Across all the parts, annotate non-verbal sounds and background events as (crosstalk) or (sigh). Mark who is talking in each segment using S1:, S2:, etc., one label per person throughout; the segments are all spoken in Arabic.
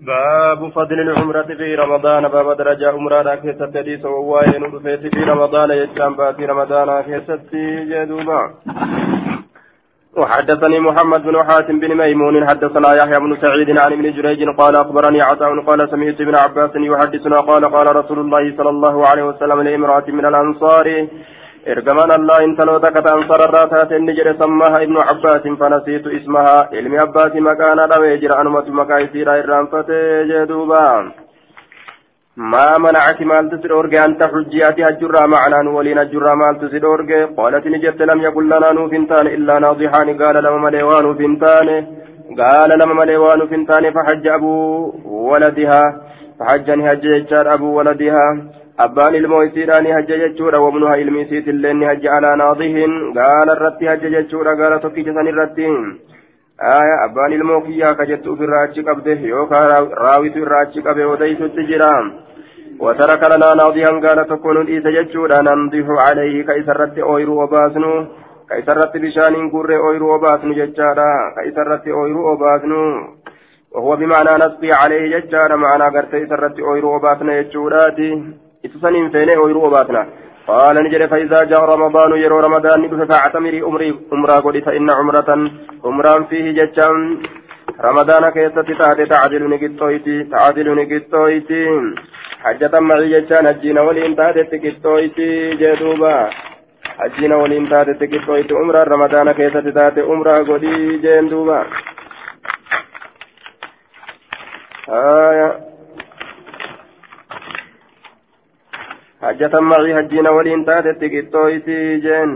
S1: باب فضل العمرة في رمضان. باب درجة عمرة كيست حديث وواين رفيت في رمضان يجتمع باتي رمضان كيست جدوبا وحدثني محمد بن حاتم بن ميمون. حدثنا يحيى بن سعيد عن ابن جريج قال أخبرني عطاء قال سمعت ابن عباس يحدثنا قال قال رسول الله صلى الله عليه وسلم لامرأة من الأنصار ergamaan allah intaloota kataan sararraa taate inni jedhe sammaha ibnu abbaasin fanasiitu ismaha. Ilmi abbaasi maqaana dhawee jira. Anumatu maqaa isiidha irraanfatee jee duuba. Maa manacaki maaltu si dhoorge? Anta xujjii ati hajjurraa macnaan waliin hajjurraa maaltu si dhoorge? Qaalatini jette lam yakun lanaa nuuf hin taane illaa naadixaani gaala lama malee waa nuuf hin taane. Gaala lama malee waa nuuf hin taane fahajja abuu waladihaa. Fahajjani hajja jechaadha abuu waladihaa. abbaan ilmoo isiidhaani hajja jechuudha wabnuha ilmi isiitillee ni hajja alaa naadihin gaala irratti hajja jechuudha gaala tokkicha san irratti aya abbaan ilmoo kiyyaa ka jettu ufirraa achi qabde yookaan raawitu irraa achi qabe odeysutti jira وترك لنا ناضيا قال تكون إيسا جتشودا ننضح عليه كيسرت أويرو وباسنو كيسرت بشان قر أويرو وباسنو جتشادا كيسرت أويرو وباسنو وهو بمعنى نسقي عليه جتشادا معنى قرت كيسرت أويرو وباسنو جتشوداتي إتسنين فيني ويرو باتنا. قال نجري فإذا جاء رمضان يرو رمضان ندف فاعتمري أمري أمرا قل فإن عمرة عمرا فيه جتشان. رمضان كيست تاتي تعدل نكتويتي تعدل نكتويتي. حجة معي جتشان هجينا ولين تاتي تكتويتي جدوبا. حجينا ولين تاتي تكتويتي عمرا رمضان كيست تاتي عمرا قل جندوبا. آية. حجة معي هجين ولين تاتت قطويتي جن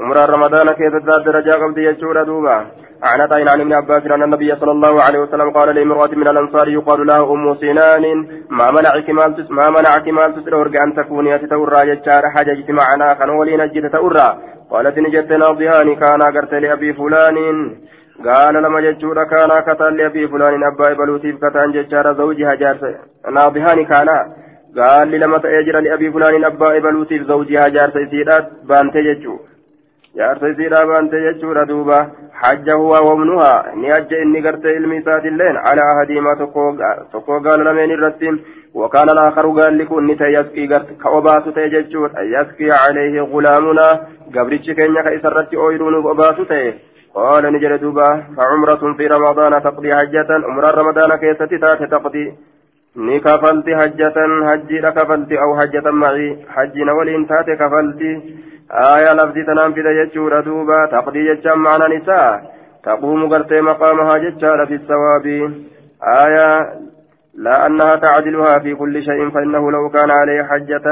S1: عمر رمضان كيف تزداد درجة قبضي يجور دوبا عن عطاء عن ابن عباس أن النبي صلى الله عليه وسلم قال لامرأة من الأنصار يقال له أم سنان ما منعك تس ما منعك مال تسرور أن تكوني أتتورى جتشار حججت معنا كان ولين أجت تورى قالت نجت ناضيان كان قرت لأبي فلان قال لما جتشور كان كتان لأبي فلان أبا بلوتيف كتان جتشار زوجها جارس ناضيان كانا lama ta'ee jira li'abii fulaaniin abbaa ebaluutiif zawjihaa jaarsa isiidhaa baante jechuu jaarsa isiidhaa baante jechuudha duuba hajja huwa wamnuhaa ni hajja inni gartee ilmi isaatilleen alaa hadiimaa tokkoo gaala lameen irratti وكان الآخر قال لكم نتا يسقي كأباس تيججود يسقي عليه غلامنا قبرتش كينيا كإسرت أويرون وأباس تي قال نجل دوبا فعمرة في رمضان تقضي حجة عمر رمضان كيستي تقضي ni kafalti hajjatan hajjiidha kafalti aw hajjatan macii hajjina waliin taate kafalti aayaa lafdii tanaan fida jechuudha duuba taqdii jechaan macnaan isaa taquumu gartee maqaamahaa jechaadha fi sawaabii aayaa لا أنها تعدلها في كل شيء فإنه لو كان عليه حجة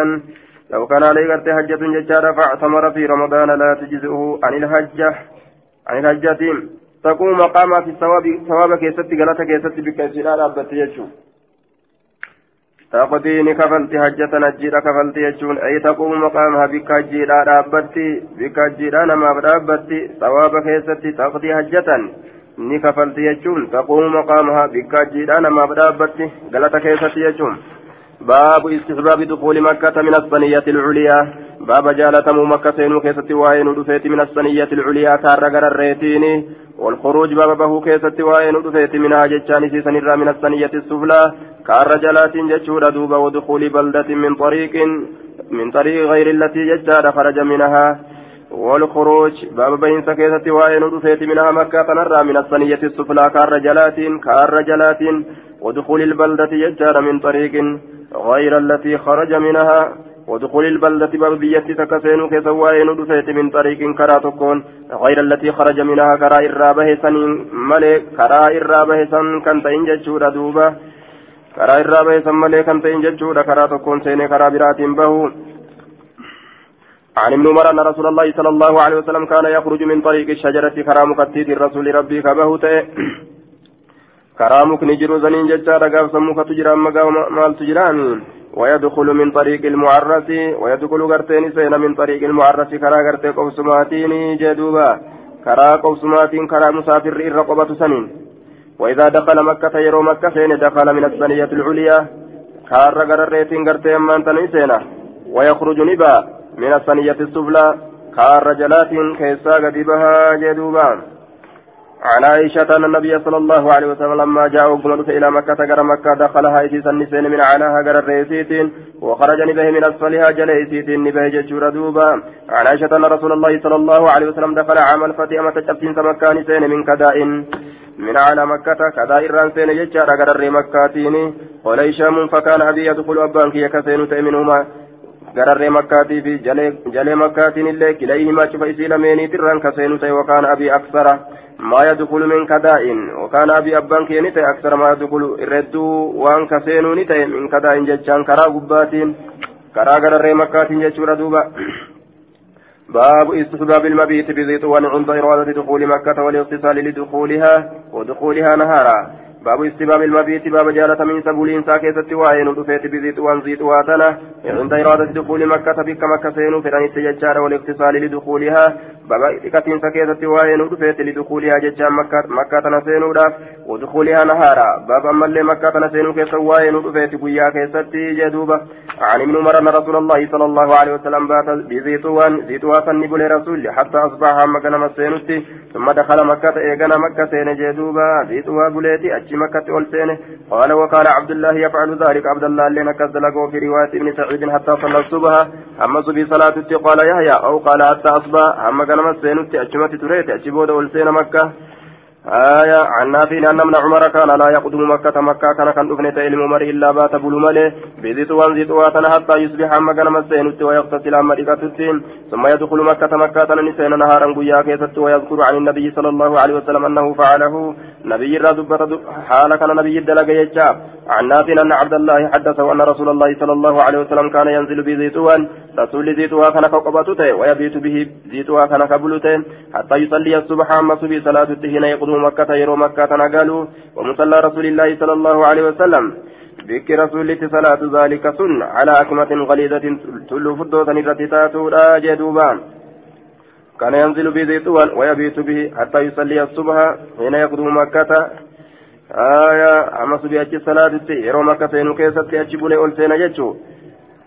S1: لو كان عليه قرت حجة ججارة فاعتمر في رمضان لا تجزئه عن الحجة عن الحجة تقوم مقامها في الثواب ثواب كيست غلطة كيست بكثير أبت يجو تقضي نكفلت حجة نجير كفلت يجون أي تقوم مقامها بك جيرا رابتي بك جيرا نما رابتي ثواب كيستي تقضي حجة نكفلت يجون تقوم مقامها بك جيرا نما رابتي غلط كيستي يجون باب استحباب دخول مكة من الصنية العليا باب جالة مكة سينو كيستي وين دفيت من الصنية العليا كارغر الريتين والخروج باب به كيستي وين دفيت منها جتشان سيسن من الصنية السفلى كار جلات جتشورا دوبا ودخول بلدة من طريق من طريق غير التي جتشا خرج منها. والخروج باب بين سكيتة وين دفيت منها مكة تنرى من الصنية السفلى كار جلات كار جلات ودخول البلدة جتشا من طريق غير التي خرج منها. ودخول البلدة باب بيتي كسوائن دفيت من طريق كرا تكون. غير التي خرج منها كرا إرابة سن ملك كرا إرابة سن كنت إن جتشورا دوبا karaa irraa bahe san malee kan ta'in jechuudha. Karaa tokkoon seenee karaa biraatiin bahu. عن ابن عمر أن رسول الله صلى الله عليه وسلم كان يخرج من طريق الشجرة كرام كتيت الرسول ربي كبه كرامك نجر زنين ججار قاف سموك تجرى مال تجراني ويدخل من طريق المعرس ويدخل قرتين سين من طريق المعرس كرا قرتي قوسماتين جدوبا كرا قوسماتين كرا مسافر الرقبة سنين وإذا دخل مكة يرو مكة سين دخل من الثانية العليا كار قرريتين قرتي أمان تنسينا ويخرج نبا من الثانية السفلى كار جلات كيسا قدبها جدوبا عن عائشة أن النبي صلى الله عليه وسلم لما جاء وقمت إلى مكة غير مكة دخلها إسيسا نسين من علاها غير الرئيسيت وخرج نبه من أسفلها جل نبه ججور دوبا عن عائشة أن رسول الله صلى الله عليه وسلم دخل عام الفتح أمة تشبتين سمكة نسين من كداء. من على مكة كداء الرانسين ججار غير مكاتين قال هشام فكان أبي يدخل أبانك يكسين تأمنهما. Gararree makkaatii fi jalee makkaatiin illee kilayhimaa cufa isii lameeniitirraan kaseenu ta'e wakaan abii aksara maa yadukulu min kadaa'in wakaan abii abbaan kee ta'e aksara maa yadukulu irredduu waan kaseenuu ni ta'e min kadaa'in jechaan karaa gubbaatiin karaa gararree makkaatiin jechuudha duuba باب استحباب المبيت بذي طوال عند دخول مكة والاغتسال لدخولها ودخولها نهارا باب استباب المبيت باب جالة من سبولين ساكيسة وعين ودفيت بزيت وانزيت واتنا. عند إرادة دخول مكة بك مكة سين فران التججار والاقتصال لدخولها. باب إكتين ساكيسة وعين ودفيت لدخولها ججار مكة مكة تنسين ودخولها نهارا. باب أما اللي مكة تنسين كيسة وعين ودفيت بيا كيسة جدوبة. عن ابن عمر أن رسول الله صلى الله عليه وسلم بات بزيتوان زيتوا فنبل رسول حتى أصبح مكة مسينتي ثم دخل مكة إيقنا مكة سين جدوبة. زيتوا بليتي أجي مكة ألسين قال وقال عبد الله يفعل ذلك. عبد الله لنا كذلك في رواية ابن سعيد حتى صلى الصبح. أما صبي صلاة قال يحيى أو قال حتى أصبح. أما كان مسين أجمت تريت أجبود ألسين مكة. آية عن نافع أن ابن عمر كان لا يقدم مكة مكة كان كان دفن تيل عمر إلا بات بلومله بزيت وانزيت واتنا حتى يصبح أما كان مسين ويغتسل أما ركعتين ثم يدخل مكة مكة نسين نهارا قيا كيست ويذكر عن النبي صلى الله عليه وسلم أنه فعله نبي الرادبة حال كان نبي الدلق يجاب عن نافع أن عبد الله حدثه أن رسول الله صلى الله عليه وسلم كان ينزل بزيتوان رسول زيتوا كان كقبته ويبيت به زيتوا كان كبلته حتى يصلي الصبح أما صبي صلاة التهين يقدم مكة يرو مكة نقالوا ومصلى رسول الله صلى الله عليه وسلم بك رسول صلاة ذلك سن على أكمة غليظة تلو فدوة نرتتاتو لا جدوبان كان ينزل بزيتوان ويبيت به حتى يصلي الصبح حين يقدم مكة آية أما صبي أجي صلاة يرو مكة سينو كيست أجي بولي أولسين جتشو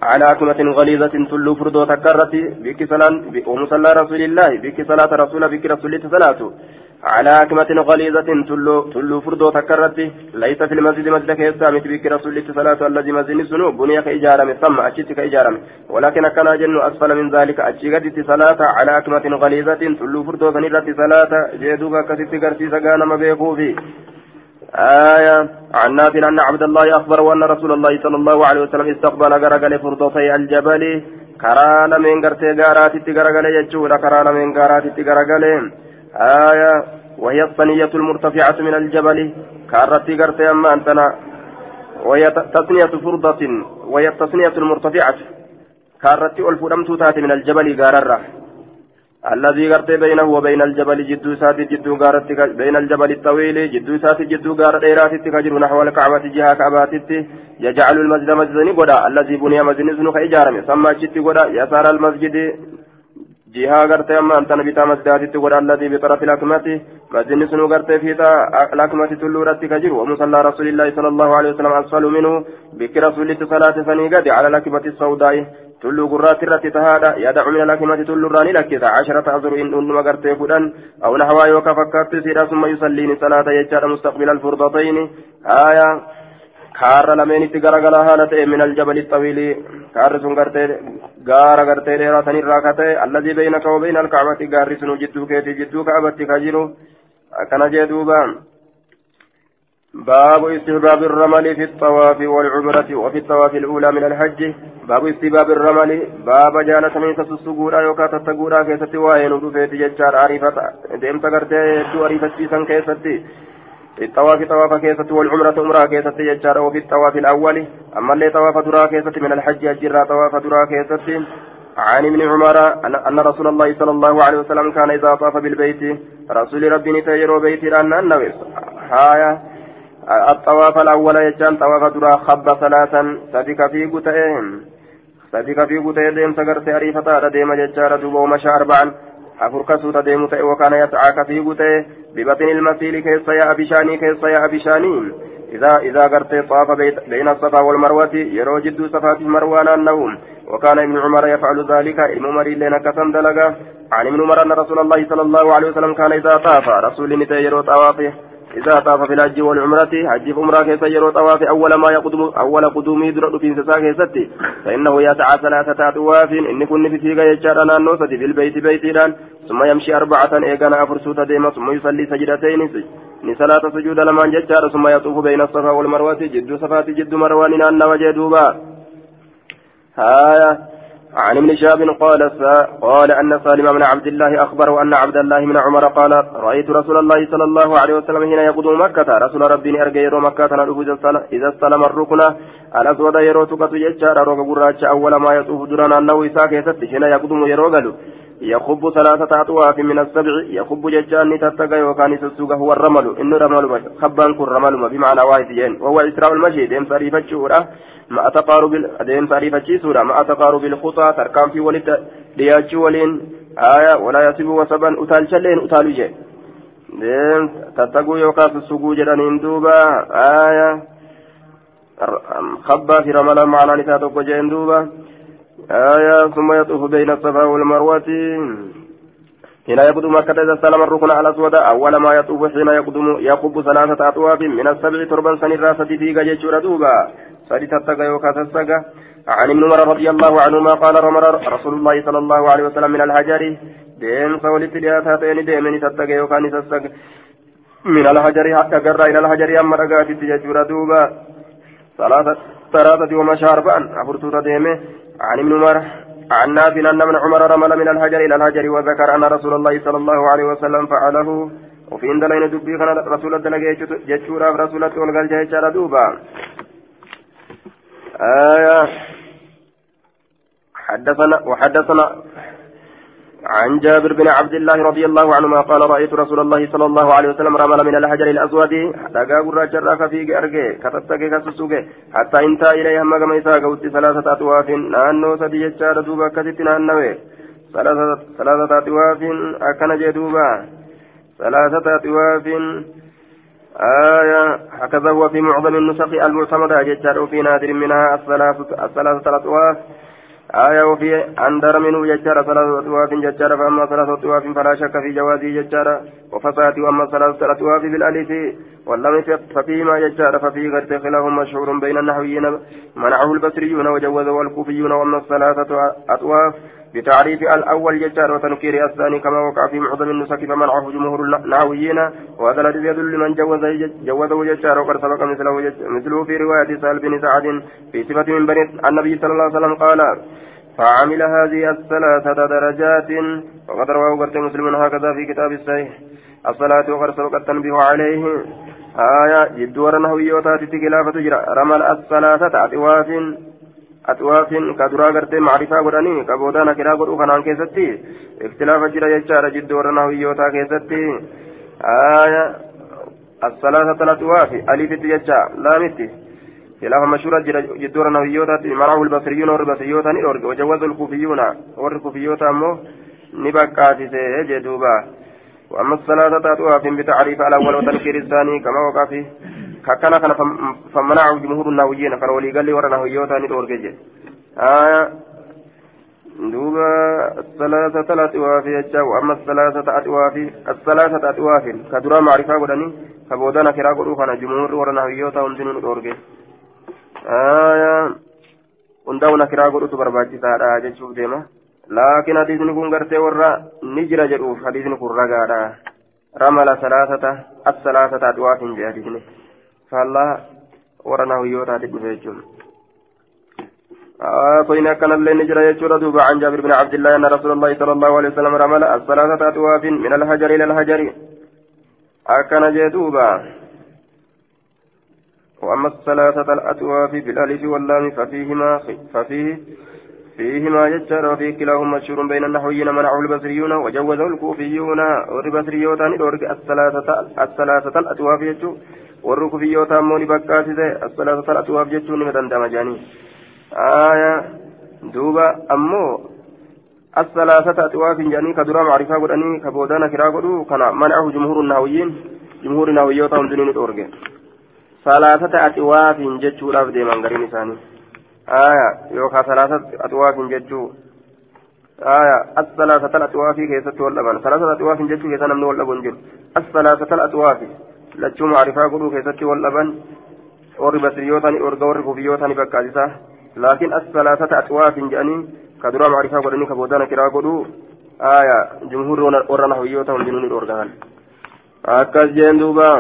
S1: على أكمة غليظة تلو فردو تكرتي بك صلاة ومصلى رسول الله بك صلاة رسول بك رسول صلاته على أكمة غليظة تلو تلو فردو تكرتي ليس في المسجد مسجد كيسامت بك رسول صلاة الذي مسجد سنو بني كإجارة ثم أشت كإجارة ولكن كان جن أسفل من ذلك. أشيغت صلاة على أكمة غليظة تلو فردو سنرت صلاة. جيدوك كتت كرسي سقانا مبيقو فيه آية. عن نافع أن عبد الله أخبر وأن رسول الله صلى الله عليه وسلم استقبل غرقل فردوسي الجبل. كرانا من غرتي غارات غرقل يجور كرانا من غارات غرقل آية. وهي الصنية المرتفعة من الجبل. كارتي غرتي أما أنتنا. وهي تصنية فردة. وهي التصنية المرتفعة. كارتي ألفرمت تاتي من الجبل غاررة. الذي غرت بينه وبين الجبل جدو ساتي جدو غارت بين الجبل الطويل جدو ساتي جدو غار ديرات تكجر نحو الكعبة جهة كعبات يجعل المسجد مسجدا غدا الذي بني مسجد سنو كإجارة سمى جت غدا يسار المسجد جهة غرت أما أنت نبيتا مسجد غدا الذي بطرف الأكمة مسجد سنو غرت في الأكمة تلورت كجر ومصلى رسول الله صلى الله عليه وسلم أسفل منه بك رسول صلاة فني على الأكمة السوداء. Tulluu gurraatti irratti tahaadha yadacu min alakimati tullurraa ni lakkisa casharata azuru in dhundhuma gartee kudhan aw naxwaa yookaa fakkaattu isiidha summa yusalliini salaata jechaadha mustaqbila alfurdatayni aya kaarra lameenitti garagalaa haala ta'e min aljabali xawiili kaarri sun gartee gaara gartee dheeratanirraa ka ta'e alladii beynaka wa beyna alkacbati gaarri sunu jidduu keetii jidduu ka'abatti ka jiru akkana jee duubaa باب استحباب الرمل في الطواف والعمرة وفي الطواف الأولى من الحج. باب استحباب الرمل. باب جالة من تسسقورا يوكا تتقورا كيستي وين ودفيت ججار عريفة. ديم تقرتي دو عريفة سيسان كيستي. في الطواف طواف كيستي والعمرة عمرة كيستي ججار وفي الطواف الأول. أما اللي طواف درا كيستي من الحج أجرا طواف درا كيستي. عن ابن عمر أن رسول الله صلى الله عليه وسلم كان إذا طاف بالبيت. رسول ربي نتيرو بيتي أن النبي هايا. الطواف الأول يجان طواف درا خب ثلاثا. سدك في قتئهم سدك في قتئ ديم سقرت أريفة ديم ججار دوبا ومشى أربعا. أفر كسوت ديم تئ وكان يسعى في قتئ ببطن المسيل كيس يا أبشاني كيس يا أبشاني إذا إذا قرت طاف بين الصفا والمروة يرو جد صفات مروان النوم وكان ابن عمر يفعل ذلك. ابن عمر لنا كسن دلقا عن ابن عمر أن رسول الله صلى الله عليه وسلم كان إذا طاف. رسول نتيجر طوافه. إذا طاف في الحج والعمرة حج عمرة كيس يرو طواف أول ما يقدم أول قدومه درد في سسا كيستي فإنه يسعى ثلاثة أطواف إن كن في سيغا يجارنا النوسة في البيت بيتيران ثم يمشي أربعة إيقانا أفرسوت ديما ثم يصلي سجدتين sujuuda lamaan jechaadha summa yaxuufu bayna safaa walmarwati jidduu safaati jidduu marwaan naannawa jee duuba haya عن ابن شهاب قال قال أن سالم بن عبد الله أخبره أن عبد الله بن عمر قال رأيت رسول الله صلى الله عليه وسلم حين يقدم مكة. رسول ربي أرجى يرو مكة إذا استلم الركن الأسود يرو تقط يجار روغ قراج أول ما يطوف دران أنه إساك يسد حين يقدم يرو قالوا يخب ثلاثة أطواف من السبع يخب ججان تتقى وكان سسوق هو الرمل إنه رمل خبان كن رمل بمعنى واحد وهو إسراء المجيد إن صريف مع تقارب أدين تعريف سورة مع تقارب الخطى تركان في ولد دياتي ولين. آية ولا يصيب وسبا أتال شلين أتال جي تتقو يوكاس السقو جدانين دوبا آية خبا في رمضان معنا نساء جين دوبا آية ثم يطوف بين الصفا والمروة. حين يقدم مكة إذا استلم الركن على الأسود أول ما يطوف حين يقدم يقب ثلاثة أطواف من السبع تربا سن الراسة في جيشور دوبا. تتقى يوكا تتقى. عن ابن عمر رضي الله عنهما قال رمر رسول الله صلى الله عليه وسلم من الحجر دين سولت لياتين ديمن تتقى يوكا تتقى. من الحجر حتى قرى إلى الحجر أما رقات تججور دوبا. ثلاثة ثلاثة ومشى أربعا أفرتو ديمه. عن ابن عمر عن نافع أن ابن عمر رمل من الحجر إلى الحجر وذكر أن رسول الله صلى الله عليه وسلم فعله. وفي دلين دبي كان رسول الدلقى جتشورا رسول والقال جهة دوبا. آية حدثنا وحدثنا عن جابر بن عبد الله رضي الله عنهما قال رأيت رسول الله صلى الله عليه وسلم رمل من الحجر الأسود. دقا قرى جرى في أرجي كتتك كسسوك حتى انتهى إليه هم كما يساق ثلاثة أطواف. نانو سدي يجار دوبا كتت نانوي ثلاثة أطواف. أكن جدوبا ثلاثة أطواف. آية. هكذا هو في معظم النسخ المعتمدة. جدار وفي نادر منها الثلاثة الأطواف آية وفي أندر منه ججارة ثلاثة أطواف ججارة فأما ثلاثة أطواف فلا شك في جوازه ججارة وفساد وأما ثلاثة أطواف بالألف واللم ففيهما ججارة ففي غير خلاف مشهور بين النحويين منعه البصريون وجوزه الكوفيون وأما الثلاثة أطواف. بتعريف الأول ججار وتنكير الثاني كما وقع في معظم النسك فمنعه جمهور النحويين وهذا الذي يدل لمن جوز جوزه ججار وقد سبق مثله مثله في رواية سهل بن سعد في صفة من بني النبي صلى الله عليه وسلم قال فعمل هذه الثلاثة درجات وقد رواه قرت مسلم هكذا في كتاب الصحيح. الصلاة وقد سبق التنبيه عليه آية جد ورنه يوتات خلافة جرى رمل الثلاثة أطواف أطواف كدرا قرتي معرفة قراني كبودانا كرا قرؤ كنان كيستي اختلاف جرى يجار جد ورنه يوتا كيستي آية الثلاثة الأطواف ألف يجار لا متي خلاف مشهورة جدور نويوتا منعه البصريون والبصريوتا نيرورج وجوز الكوفيون والكوفيوتا أمو نبكاتي جدوبا وأما الثلاثة أطواف بتعريف الأول وتنكير الثاني كما وقع فيه ككنا كان فمنعه جمهور النوويين فالولي قال لي ورا نويوتا نيرورج آية دوبا الثلاثة الأطواف يجا وأما الثلاثة أطواف الثلاثة أطواف كدرا معرفة قدني فبودانا كرا قدو كان جمهور ورا نويوتا وندنون نيرورج hundaa'u nakiraa godhutu barbaachisaadha jechuuf deema. Laakiin hadiisni kun gartee warra ni jira jedhuuf hadiisni kun ragaadha. Ramala salaasata as-salaasata adwaafin jee hadiisni. Faallaa warra nahuyyoota dhufe jechuun كوين كان الليل نجرى يجور دوبا عن جابر بن عبد الله أن رسول الله صلى الله عليه وسلم رمل الثلاثة أطواف من الحجر إلى الحجر أكن جدوبا وأما الثلاثة الأتواف بالألف واللام ففيهما ففيه فيهما يجار وفي كلاهما مشهور بين النحويين منعه البصريون وجوزه الكوفيون والبصريون الثلاثة الثلاثة الأتواف يجو والركوفيون أموني بكاتي الثلاثة الأتواف يجو نمتن دمجاني آية دوبا أمو الثلاثة أتواف جاني كدرا معرفة قدني كبودانا كرا قدو كان منعه جمهور النحويين جمهور النحويين تهم دنين الأورجين ثلاثة أطواف جتشوراف ديمان غرين إساني آية يوكا ثلاثة أطواف ججو آية الثلاثة الأطواف كيست واللبن ثلاثة أطواف ججو كيست نمن واللبن جل الثلاثة الأطواف معرفة قلو كيست واللبن warri basiriyootani orga warri kufiyyootani fakkaatisa laakiin as salaasata axwaafin jedhanii ka duraa macrifaa godhanii ka boodana kiraa godhu aya jumhurri warra nahwiyyoota hundinuu ni dhorgahan akkas jeen duuba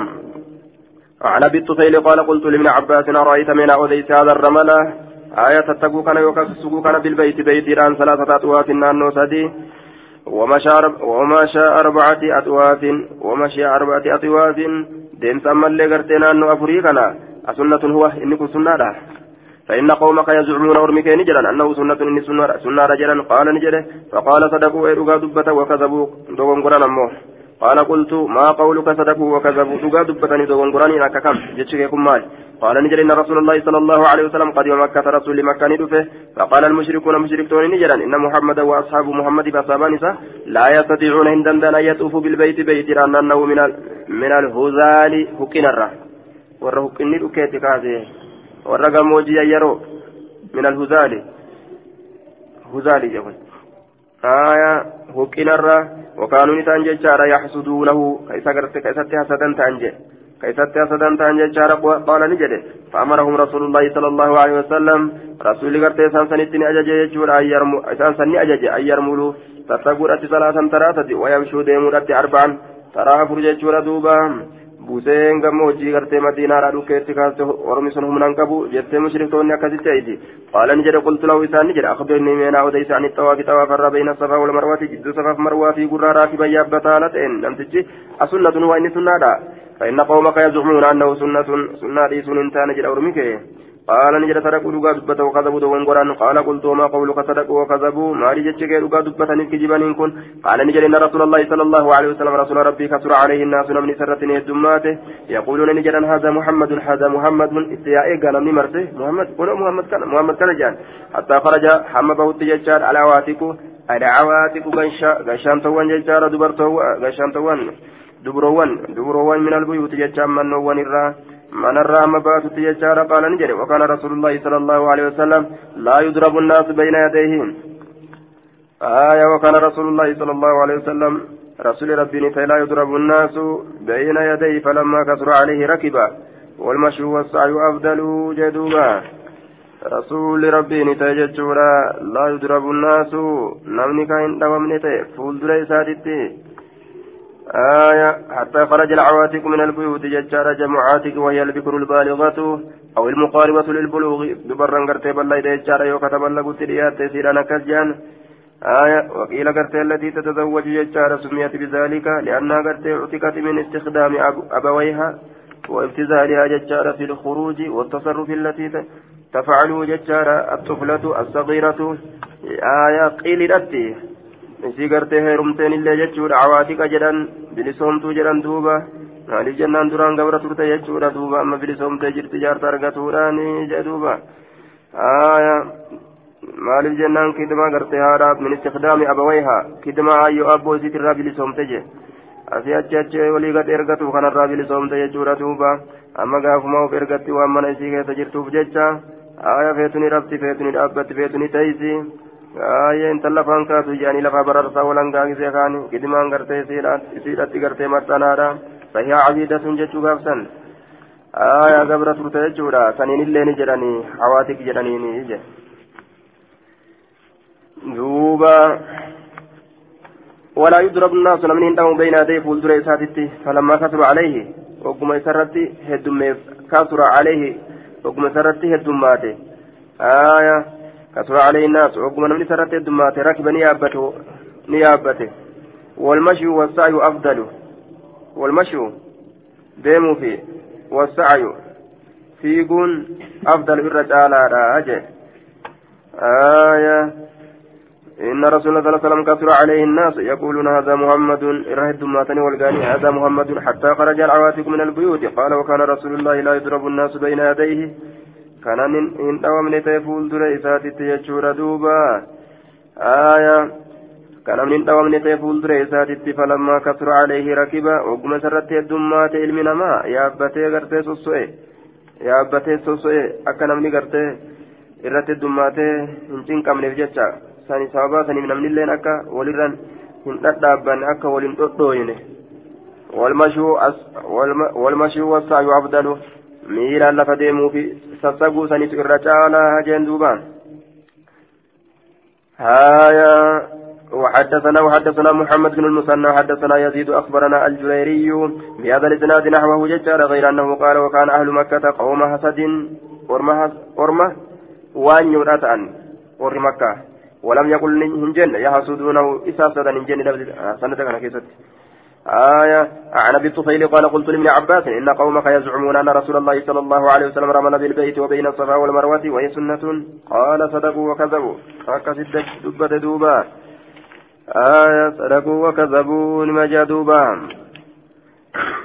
S1: عن ابي الطفيل قال قلت لابن عباس ارايت من اوديس هذا الرمل آية تتقو كان يوكسسقو كان بالبيت بيت الان ثلاثة اطواف نانو سدي ومشى أربعة أطواف ومشى أربعة أطواف دين سمى اللي قرتي نانو أفريقنا أسنة هو إنكم سنة فإن قومك يزعمون أرمك نجرا أنه سنة إني سنة رجلا قال نجرا فقال صدقوا إيرغا دبة وكذبوا دوغن قران أمه قال قلت ما قولك صدقوا وكذبوا دوغا دبة دوغن قران إنك كم جتشكيكم مال قال نجرا إن رسول الله صلى الله عليه وسلم قد مكة رسول مكة ندفه. فقال المشركون مشركون نجرا إن محمد وأصحاب محمد بأصحابانسا لا يستطيعون هندن أن يطوفوا بالبيت بيت أنه من من الهزال هكنا warra huqqinni dhukeeti kaase warra gammoojii yayyaroo min alhuzaali huzaali jedhan aya huqqinarra wakaanuni ta'an jechaadha yaxsuduunahu ka isa garte ka isatti hasadan ta'an jechaadha qaala ni jedhe فأمرهم رسول الله صلى الله عليه وسلم رسول قرت إسان سنتني أجج يجور إسان سني أجج أن يرملوا تتقول أتي ثلاثا ثلاثة ويمشوا ديمون أتي أربعا ترى أفرج يجور دوبا madiinaadhaa dhukeetti kaaste ormi sun humnaan qabu jettee mushriktoonni akkasitti ayti qaala ni jedhe qultu lahu isaan ni jedhe akhbirnii meenaa oda isaanii xawaafi xawaafarra bayna safaa wal marwaati jidduu safaaf marwaa fi gurraa raakiba yaabbataa haala ta'een namtichi asunnatun waa inni sunnaadha فإن قومك يزعمون أنه سنة سنة ليس إنسان جل أرمك قال نجد صدقوا لقى دبته وكذبوا دوان قرآن. قال قلت وما قولك صدقوا وكذبوا؟ ما لجتك لقى دبته نكجبان كن. قال نجد إن رسول الله صلى الله عليه وسلم رسول ربي كسر عليه الناس من سرة الدماته يقولون نجد هذا محمد هذا محمد استياء قال من مرسه محمد قل محمد كان محمد كان جان. حتى خرج حمبه التجار على عواتكه على عواتكه غشان توان ججار دبرتو غشان توان. دبروان دبروان من البيوت ججار من نوان الراه من الرام باتت يجار قال نجري وكان رسول الله صلى الله عليه وسلم لا يضرب الناس بين يديه آية وكان رسول الله صلى الله عليه وسلم رسول ربي لا يضرب الناس بين يديه فلما كسر عليه ركبا والمشي والسعي أفضل جدوبا رسول ربي نتاججورا لا يضرب الناس نمني كاين دوامني فول دري سادتي آية حتى خرج العواتق من البيوت ججار جمعاتك وهي البكر البالغة أو المقاربة للبلوغ. دبرا قرتي بلا ججار يو كتب لقوت ريات سيرانا كجان آية وقيل قرتي التي تتزوج ججار سميت بذلك لأنها قرتي اعتقت من استخدام أبويها وابتذالها ججار في الخروج والتصرف التي تفعله ججار الطفلة الصغيرة. آية قيل الأتي isii gartee heerumteen illee jechuudha awaatika jedhan bilisoomtuu jedhan duuba maaliif jennaan duraan gabra turte jechuudha duuba amma bilisoomtee jirti jaarta argatuudhaan jee duuba maaliif jennaan kidmaa gartee haadhaaf min istikdaami abawayhaa kidmaa hayyoo abboo isiitirraa bilisoomte je asii achi achi walii gad ergatu kanarraa bilisoomte jechuudha duuba amma gaafuma of ergatti waan mana isii keessa jirtuuf jecha aya feetuni rafti feetuni dhaabbatti feetuni teeysi kaatu jedhanii lafa bararsaa walan gaangisee kaani gidimaan gartee isiidhatti gartee maxxanaadha sahihaa cabiidatun jechuu gaafsan aayaa gabra turte jechuudha saniin illee ni jedhanii hawaatik jedhaniini je duuba ولا يضرب الناس لمن عندهم بين يديه فولدر إساتتي فلما كثر عليه وقم إسرتي هدم كثر عليه وقم إسرتي هدماته آية كثر عليه الناس وقم من سرت الدمات ركب نيابته نيابته. والمشي والسعي أفضل. والمشي ديمو في والسعي فيقون أفضل الرجال راجع. آية. إن رسول الله صلى الله عليه وسلم كثر عليه الناس يقولون هذا محمد إره الدماتني والقاني هذا محمد حتى خرج العواتق من البيوت. قال وكان رسول الله لا يضرب الناس بين يديه. Kanan hin dhawamne ta'e fuuldura isaatitti jechuudha duuba aaya kanan hin dhawamne ta'e fuuldura isaatitti falammaa kasura alayhi rakiba ogguma isarratti heddummaate ilmi namaa yaabbatee gartee sosso'e yaabbatee sosso'e akka namni gartee irratti heddummaatee hin cinqabneef jecha sani sababaa saniif namnilleen akka walirran hin dhadhaabbanne akka waliin dhodhooyne walmashuu wasaayu afdalu miilaan lafa deemuu fi sassaguu sanitu irra caalaa hajeen duubaan. هايا وحدثنا وحدثنا محمد بن المثنى وحدثنا يزيد أخبرنا الجريري بهذا الإسناد نحوه ججار غير أنه قال وكان أهل مكة قوم حسد ورمه وان يراتان ور مكة. ولم يقل هنجن يحسدونه أساسا هنجن سنه كان كيست آية. عن أبي الطفيل قال قلت لابن عباس إن قومك يزعمون أن رسول الله صلى الله عليه وسلم رمل بالبيت وبين الصفا والمروة وهي سنة. قال صدقوا وكذبوا. فكسدت دبة دوبا آية. صدقوا وكذبوا لما جاء دوبا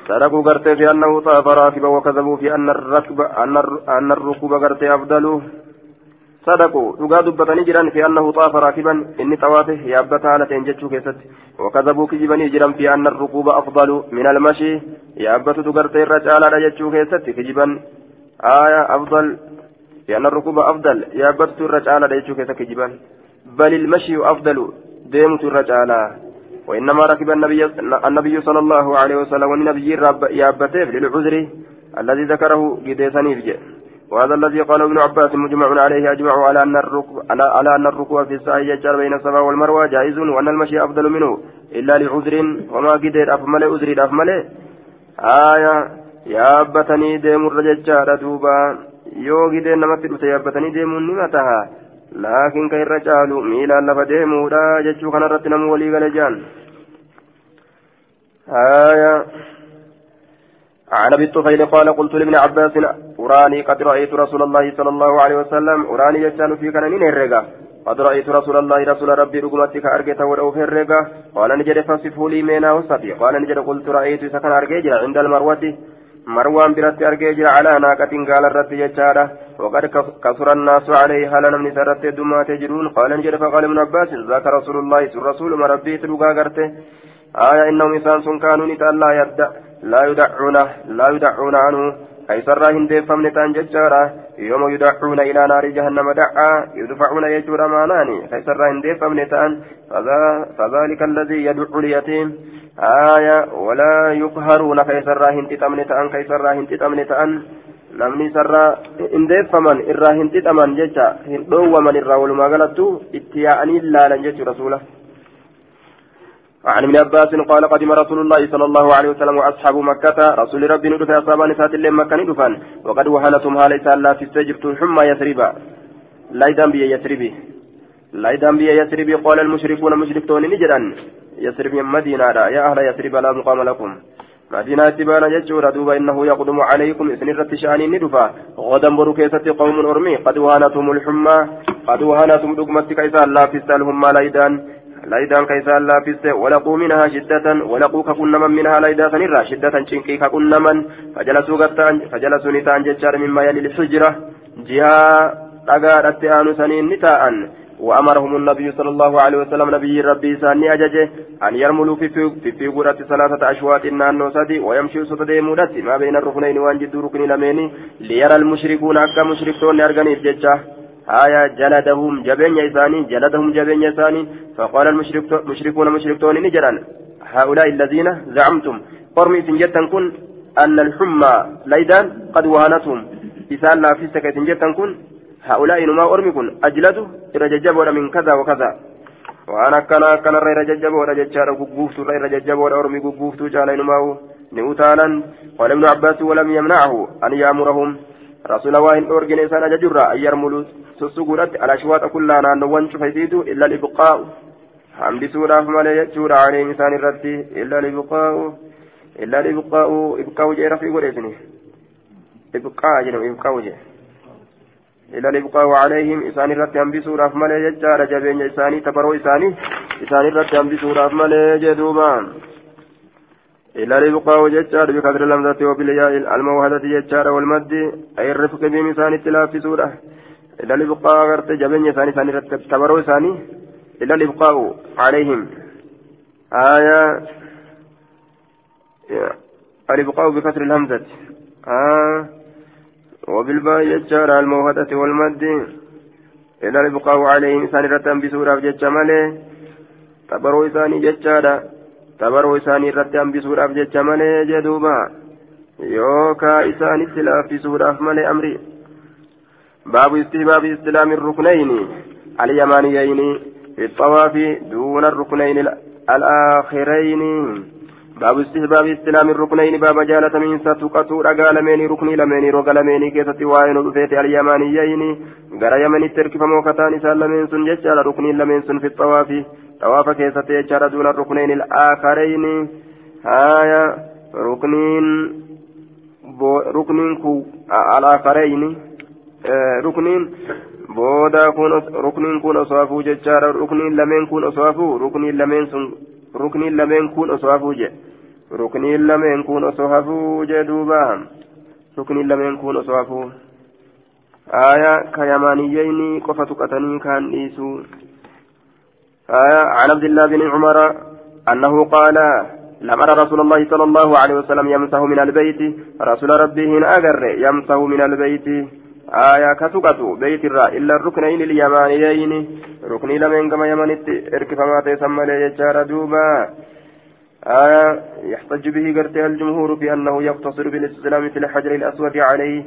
S1: صدقوا قرتي في أنه طاف راكبا وكذبوا في أن الركب أن الركوب قرتي أفضل. صدقوا fi annahu xaafa raakiban inni xawaafe yaabbata haala ta'een jechuu keessatti wakadabuu kijibanii jiran fi anna rukuuba afdalu min almashi yaabbatutu gartee irra caalaadha jechuu keessatti kijiban aya afdal fi anna rukuuba afdal yaabbatutu irra caalaadha jechuu keessatti kijiban bal ilmashiyu afdalu deemutu irra caalaa وإنما ركب النبي النبي صلى الله عليه وسلم والنبي يابته للعذر الذي ذكره قديسني بجه وهذا الذي قاله ابن عباس مجمع عليه أجمع على أن الركوع على أن الركوع في السعي يجعل بين الصفا والمروة جائز وأن المشي أفضل منه إلا لعذر وما قدر أفمل عذر أفمل آية yaabbatanii deemurra jechaadha duuba yoo gideen namatti dhufte yaabbatanii deemuun ni mataha laakiin kan irra caalu miilaan lafa deemuudha jechuu kanarratti namu walii gale jaan عن أبي الطفيل قال قلت لابن عباس أراني قد رأيت رسول الله صلى الله عليه وسلم. أراني يجعل في كنانين الرقا قد رأيت رسول الله رسول ربي رقمتك ارجت ولو في الرقا قال نجد فصفه لي مينا وصفي. قال نجد قلت رأيت سكن ارجيج عند المروة. مروان برت ارجيج على ناقة قال الرد يجارة. وقد كثر الناس عليه. هل نمني سرت دما تجرون؟ قال نجد فقال ابن عباس ذاك رسول الله رسول مربي تلقى قرته. آية إنهم إنسان كانوا نتألا يبدأ. لا يدعون لا يدعون عنه. كيسرا هندفمن تان ججارا يوم يدعون إلى نار جهنم دعا. يدفعون يجور ماناني. كيسرا هندفمن تان. فذلك الذي يدعو اليتيم. آية. ولا يقهرون. كيسرا هندتمن تان كيسرا هندتمن تان. namni sarraa hindeeffaman irraa hin xixaman jecha hin dhoowwaman irraa walumaa galattu itti yaa'anii laalan jechuudha rasuula وعن ابن عباس قال قدم رسول الله صلى الله عليه وسلم وأصحاب مكة رسول ربي ندف اصحاب نسات الليل مكة ندفا وقد وهنتم هاليس لا تستجبت حمى يثربا لا يدام بي يثربي لا يدام بي يثربي قال المشركون مشركون نجدا. يثرب مدينة يا أهل يثرب لا مقام لكم. مدينة تبانا يجور دوبا إنه يقدم عليكم إذن الرتشاني ندفا غدا بركيسة قوم أرمي. قد وهنتم الحمى. قد وهنتم دقمتك إذا لا تستلهم ما لا يدان. Walaquu minhaa shiddatan walaquu ka qunnaman minhaa laydaa sanirraa shiddatan cinqii ka qunnaman fajalasuu gattaan fajalasuu ni ta'an jechaadha mimmaa yalil xujra jihaa dhagaadhatti aanu saniin ni taa'an وأمرهم النبي صلى الله عليه وسلم نبي ربي ساني أججه أن يرملوا في في في قرة ثلاثة أشواط النان سدي ويمشوا ستدي مودتي ما بين الركنين وأن جدوا ركن لمين ليرى المشركون أكا مشركون أرغني بججه آية جلدهم جبين يساني جلدهم جبين يساني. فقال المشركون مشركون نجرا هؤلاء الذين زعمتم. قرمي سنجتا كن أن الحمى ليدان قد وهنتهم إسان لا في سكة سنجتا كن. هؤلاء نما أرمي كن. أجلدوا إرججبوا من كذا وكذا. وأنا كان الرأي رججبوا رججارا قبوفتو رججبوا أرمي قبوفتو جالا نماو نؤتانا قال ابن عباس ولم يمنعه أن يأمرهم. رسول الله إن أرجن إنسان أججرا أن يرملوا sussuguudhatti alashuwaata kullaa naannowwan cufaysiitu illa libqaa'u hambisuudhaaf malee jechuudha aleen isaan irratti illa libqaa'u illa libqaa'u ibqaa'u jee rafii godheesini ibqaa jedhamu ibqaa'u jee illa libqaa'u alayhim isaan irratti hambisuudhaaf malee jechaadha jabeenya isaanii tabaroo isaanii isaan irratti hambisuudhaaf malee jee duuba إلا لبقاء ججار بقدر اللمزة وبالياء الموهدة ججار والمد أي الرفق بمسان التلاف في سورة. إلا الإبقاء غرت جبن ثاني ثاني تبرو ثاني. إلا الإبقاء عليهم. آية. الإبقاء بكسر الهمزة آه. وبالباء يجار الموهدة والمد. إلا البقاء عليهم إسان رتم بسورة جتش مالي تبرو إساني جتشادا تبرو إساني رتم بسورة جتش مالي جدوبا يوكا إساني سلا في سورة مالي أمري باب استهباب استلام الركنين اليمانيين في الطواف دون الركنين الآخرين باب استهباب استلام الركنين باب جالة من ستقطو رقا لمين ركني لمين رقا لمين كيسة وائن رفيت اليمانيين غرا يمن الترك فموكتان سال لمين سن ججال ركني لمين سن في الطواف طواف كيسة يجار دون الركنين الآخرين آية ركنين ركنين كو الآخرين kun osoo hafuu jechaadha rukniin lameen kun osoo hafuu rukniin lameen sun rukniin lameen kun osoo hafuu je rukniin lameen kun osoo hafuu je duuba rukniin lameen kun osoo hafuu آية كيمانيين قفة قتني كان إيسو آية عن عبد الله بن عمر أنه قال لم أرى رسول الله صلى الله عليه وسلم يمسه من البيت. رسول ربه أجر يمسه من البيت. آية كتكتو بيت الرا إلا الركنين اليمانيين. ركني لمن كما يمنت اركفما تسمى ليجار دوبا. آية يحتج به قرتها الجمهور بأنه يقتصر بالاستسلام في الحجر الأسود عليه.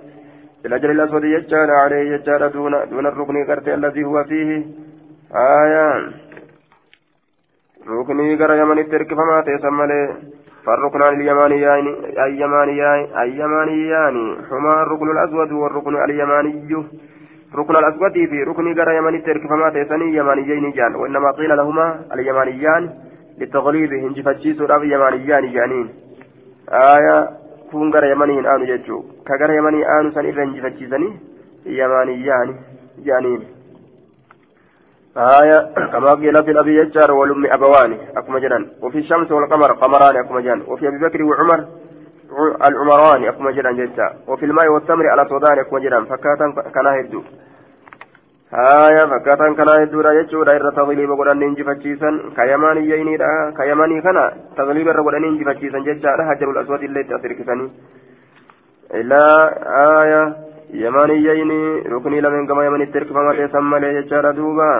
S1: في الحجر الأسود يجار عليه يجار دون دون الركن قرتها الذي هو فيه. آية ركني قر يمنت اركفما تسمى فالركنان اليمانيان اليمانيان اليمانيان هما الركن الأسود والركن اليماني ركن الأسود في ركن غير يماني ترك فما تيسني يمانيين جان وإنما قيل لهما اليمانيان للتغليب هنجفتشيس راب يمانيان جانين آية كون غير يمانيين آنو ججو كغير يماني آنو سن إذا هنجفتشيسني يمانيان جانين آية كما قيل في الأبي يجار والأم أبوان أكما جنان. وفي الشمس والقمر قمران أكما جنان. وفي أبي بكر وعمر العمران أكما جنان جتا وفي الماء والتمر على صودان أكما جنان. فكاتا كان هدو. آية فكاتا كان هدو را يجو را إرى تغليب قرآن ننجي فتشيسا كيماني ييني را. كيماني كان تغليب قرآن ننجي فتشيسا جتا را هجر الأسود اللي تأثير كساني إلا آية. يماني ييني. ركني لمن كما يمني الترك فما تسمى لي جتا دوبا.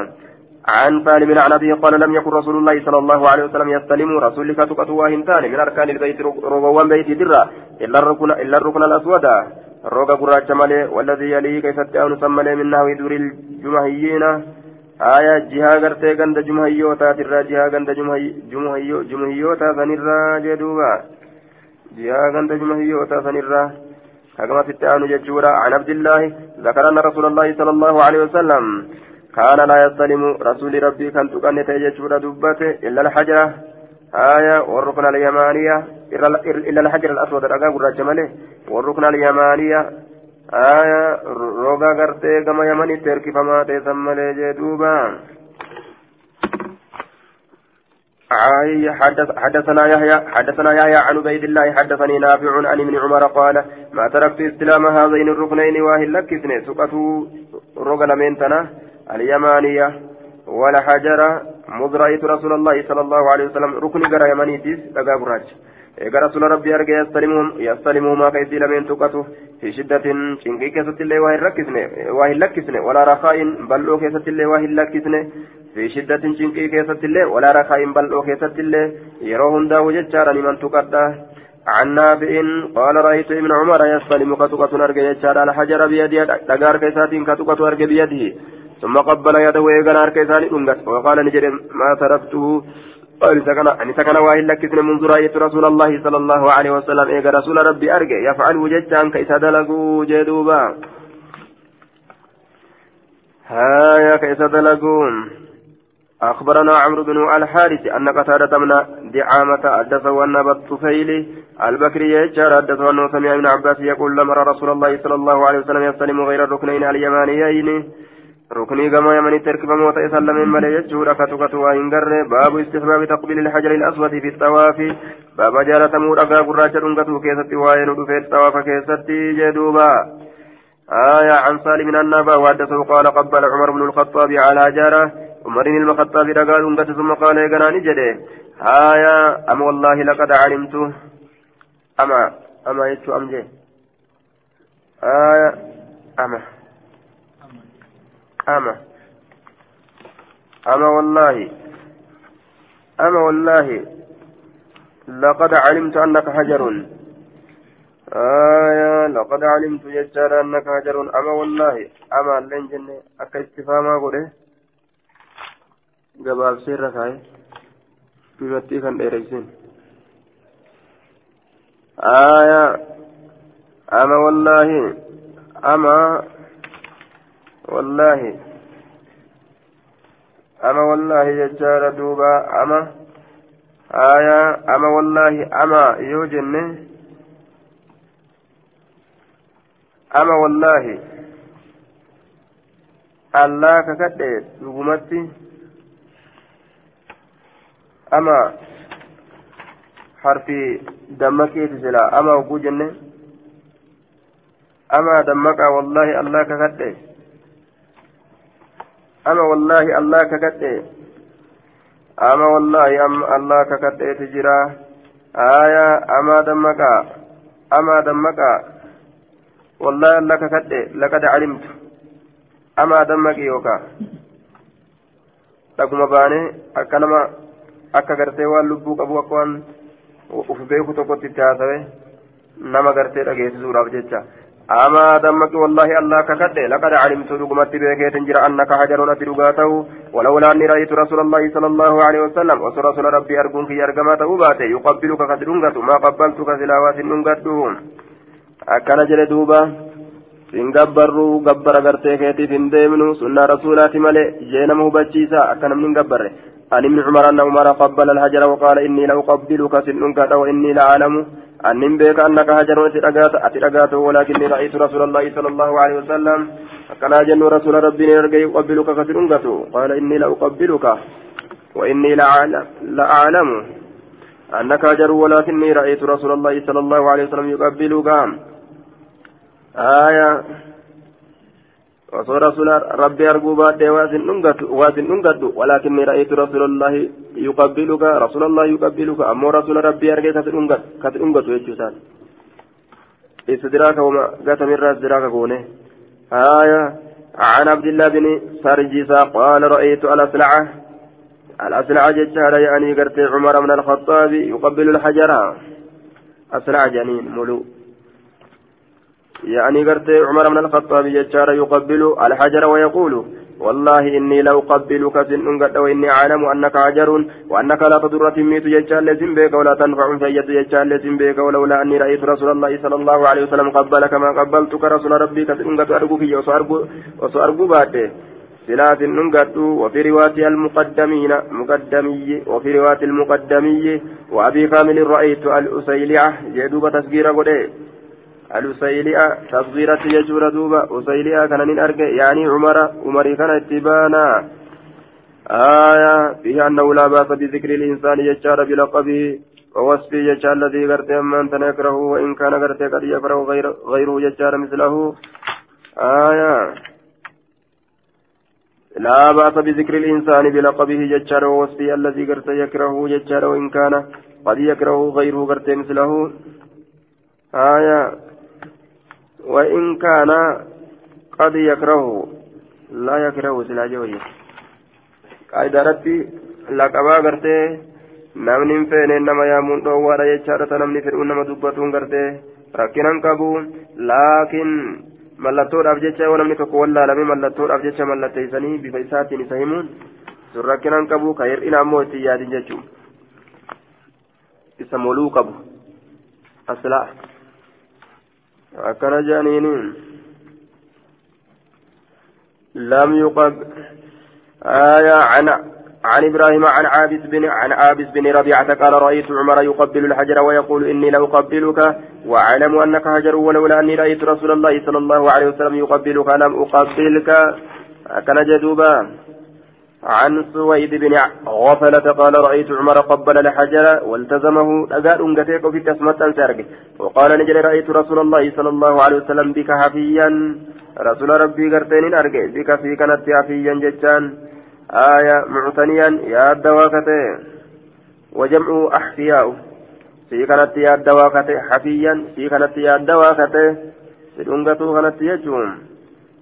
S1: عن سالم عن أبي قال لم يكن رسول الله صلى الله عليه وسلم يستلم رسولك تقطوا هنتان من أركان البيت روغوان بيت درا إلا الركن إلا الركن الأسود. روغا قراج مالي والذي يليه كيف تأون سمالي من نحو دور الجمهيين. آية جهة غرتي غند جمهيوتا ترى جهة غند جمهيو جمهيوتا سنرا جدوبا. جهة غند جمهيوتا سنرا كما في التأون ججورا عن عبد الله ذكر رسول الله صلى الله عليه وسلم. كان لا يستلم رسول ربي كان تقن تيجور دبته إلا الحجرة. آية والركن اليمانية. إلا الحجر الأسود رقا قرى ماله والركن اليمانية. آية روغا قرتي كما يمني تركي فما تسمى جدوبا حدث حدثنا يحيى حدثنا يحيى عن عبيد الله حدثني نافع عن ابن عمر قال ما تركت استلام هذين الركنين واهل لك سقطوا رجل منتنا اليمانية ولا حجر مذ رأيت رسول الله صلى الله عليه وسلم. ركن غير يمانيتيس لقى براج إيقا رسول ربي أرجع يستلمهم يستلمهم ما كيسي لمن تقته في شدة شنقي كيست الله واهل لكسنه ولا رخاء بلو كيست الله واهل لكسنة. في شدة شنقي كيست الله ولا رخاء بلو كيست الله يروهم دا وجدشارا لمن تقته عن نافع قال رأيت ابن عمر يستلم كتقة أرجع يجار الحجر بيده لقار كيسات كتقة أرجع بيده. ثم قبل يده ويغنى أركي ثاني وقال نجد ما تركته. أن سكن واهل لكسن منذ رأيت رسول الله صلى الله عليه وسلم. إيقى رسول ربي أرجع يفعل وجدت كيس دلقوا جدوبا. هايا كيس دلقوا أخبرنا عمرو بن الحارث أن قتادة من دعامة حدثه أن الطفيل البكري يجار حدثه أنه سمع ابن عباس يقول لمر رسول الله صلى الله عليه وسلم يستلم غير الركنين اليمانيين. ركني كما يمني تركب موت يسلم ملي يجور كتكت وإنقر باب استحباب تقبيل الحجر الأسود في الطواف. باب جالة مور أقا قراجة رنقته كيست وين في الطواف كيست جدوبا. آية عن سالم النبا وحدثه قال قبل عمر بن الخطاب على جارة. عمر بن الخطاب رقال رنقته ثم قال يقناني جده آية أم والله لقد علمت. أما أما يتو أمجي آية أما. أما. أما والله. أما والله. لقد علمت أنك حجر. آية لقد علمت يجار أنك حجر. أما والله. أما لين جنة. أكا استفاما قوله قبال سير ركاي. بمتي كان ديريسين آية أما والله. أما والله أما والله يجار دوبا أما آية أما والله أما يوجن أما والله الله ككده لغمتي أما حرفي دمكي تسلا أما وجن أما دمك والله الله ككده أما والله الله ككده أما والله أم الله ككتئ تجرا آية أما دمك أما دمك والله الله ككتئ لقد علمت أما دمك يوكا baanee akka nama akka gartee waan lubbuu qabu akka waan uf beeku tokkotti itti haasawe nama gartee dhageessisuudhaaf jecha. أما دمك والله الله ككد لقد علمت رقمت بك تنجر أنك حجر أترقاته ولولا أني رأيت رسول الله صلى الله عليه وسلم ورسول ربي أرجوك يرجمات أوباته يقبلك كدرنغة ما قبلتك سلاوات ننغدهم أكن جل دوبا gabbara gartee keetiif hin deemnu sunnaa rasuulaati malee jee nama hubachiisa akka namni hin gabbarre. عن ابن عمر أن عمر قبل الحجر وقال إني لأقبلك سنك وإني لأعلم أن بك أنك هجر أترقات ولكني رأيت رسول الله صلى الله عليه وسلم. كان جن رسول ربي يرجع يقبلك كسرنجته قال إني لأقبلك وإني لأعلم أنك هجر ولكني رأيت رسول الله صلى الله عليه وسلم يقبلك. آية osoo rasuula rabbi arguu baadhee waasin dhungatu walaakinni ra'aytu rasuulallahi yuqabbiluka rasuulallahi yuqabbiluka ammoo rasuula rabbii argee kasi dhungatu jechuu isaan istidraaka wama gatamirraa istidraaka goone آية عن عبد الله بن سرجس قال رأيت الأسلعة الأسلعة جتشار يعني قرت عمر من الخطاب يقبل الحجر أسلعة جنين ملو يعني قرت عمر بن الخطاب يجار يقبل الحجر ويقول والله إني لو قبلك سن قد وإني أعلم أنك حجر وأنك لا تضر تميت يجار لزم بك ولا تنفع فيت يجار لزم بك ولولا أني رأيت رسول الله صلى الله عليه وسلم قبلك ما قبلتك رسول ربي كسن قد أرجو في وسأرجو بعده صلاة ننقد وفي رواية المقدمين مقدمي وفي رواية المقدمي وأبي كامل رأيت الأسيلعة جدوب تسجير قده الأسيلئة تصغيرة يجور دوبا أسيلئة كان من أرجع يعني عمر عمري كان اتبانا. آية فيها أنه لا بأس بذكر الإنسان يجار بلقبه ووصفه يجار الذي قرت أما أنت يكره وإن كان قرت قد يكره غير غيره يجار مثله. آية. لا بأس بذكر الإنسان بلقبه يجار ووصفه الذي قرت يكره يجار وإن كان قد يكره غيره قرت مثله. آية. وإن كان قد يكره لا يكره سلا جوية قاعدة ربي لقبا قرتي nama yaamuun dhoowwaadha jechaadha namni fedhuun nama dubbatuun gartee rakkinan qabu laakiin mallattoodhaaf jecha yoo namni tokko wallaalame mallattoodhaaf jecha mallatteessanii bifa isaatiin isa himuun sun rakkinan qabu ka hir'ina ammoo ittiin yaadin jechuun isa moluu qabu aslaa akkana jedhaniini لم يقب آية عن عن إبراهيم عن عابس بن عن عابس بن ربيعة قال رأيت عمر يقبل الحجر ويقول إني لأقبلك وأعلم أنك حجر ولولا أني رأيت رسول الله صلى الله عليه وسلم يقبلك لم أقبلك. كان جدوبا. عن سويد بن غفلة قال رأيت عمر قبل الحجر والتزمه. أقال أنقتيك في تسمة سارك وقال نجل رأيت رسول الله صلى الله عليه وسلم بك حفيا. رسول ربي قرتين أرقي. بك في كانت حفيا ججان آية معتنيا. يا الدواكته وجمع أحفياء. في كانت يا الدواكته حفيا. في كانت يا الدواكته في الأنقتو كانت يجوم.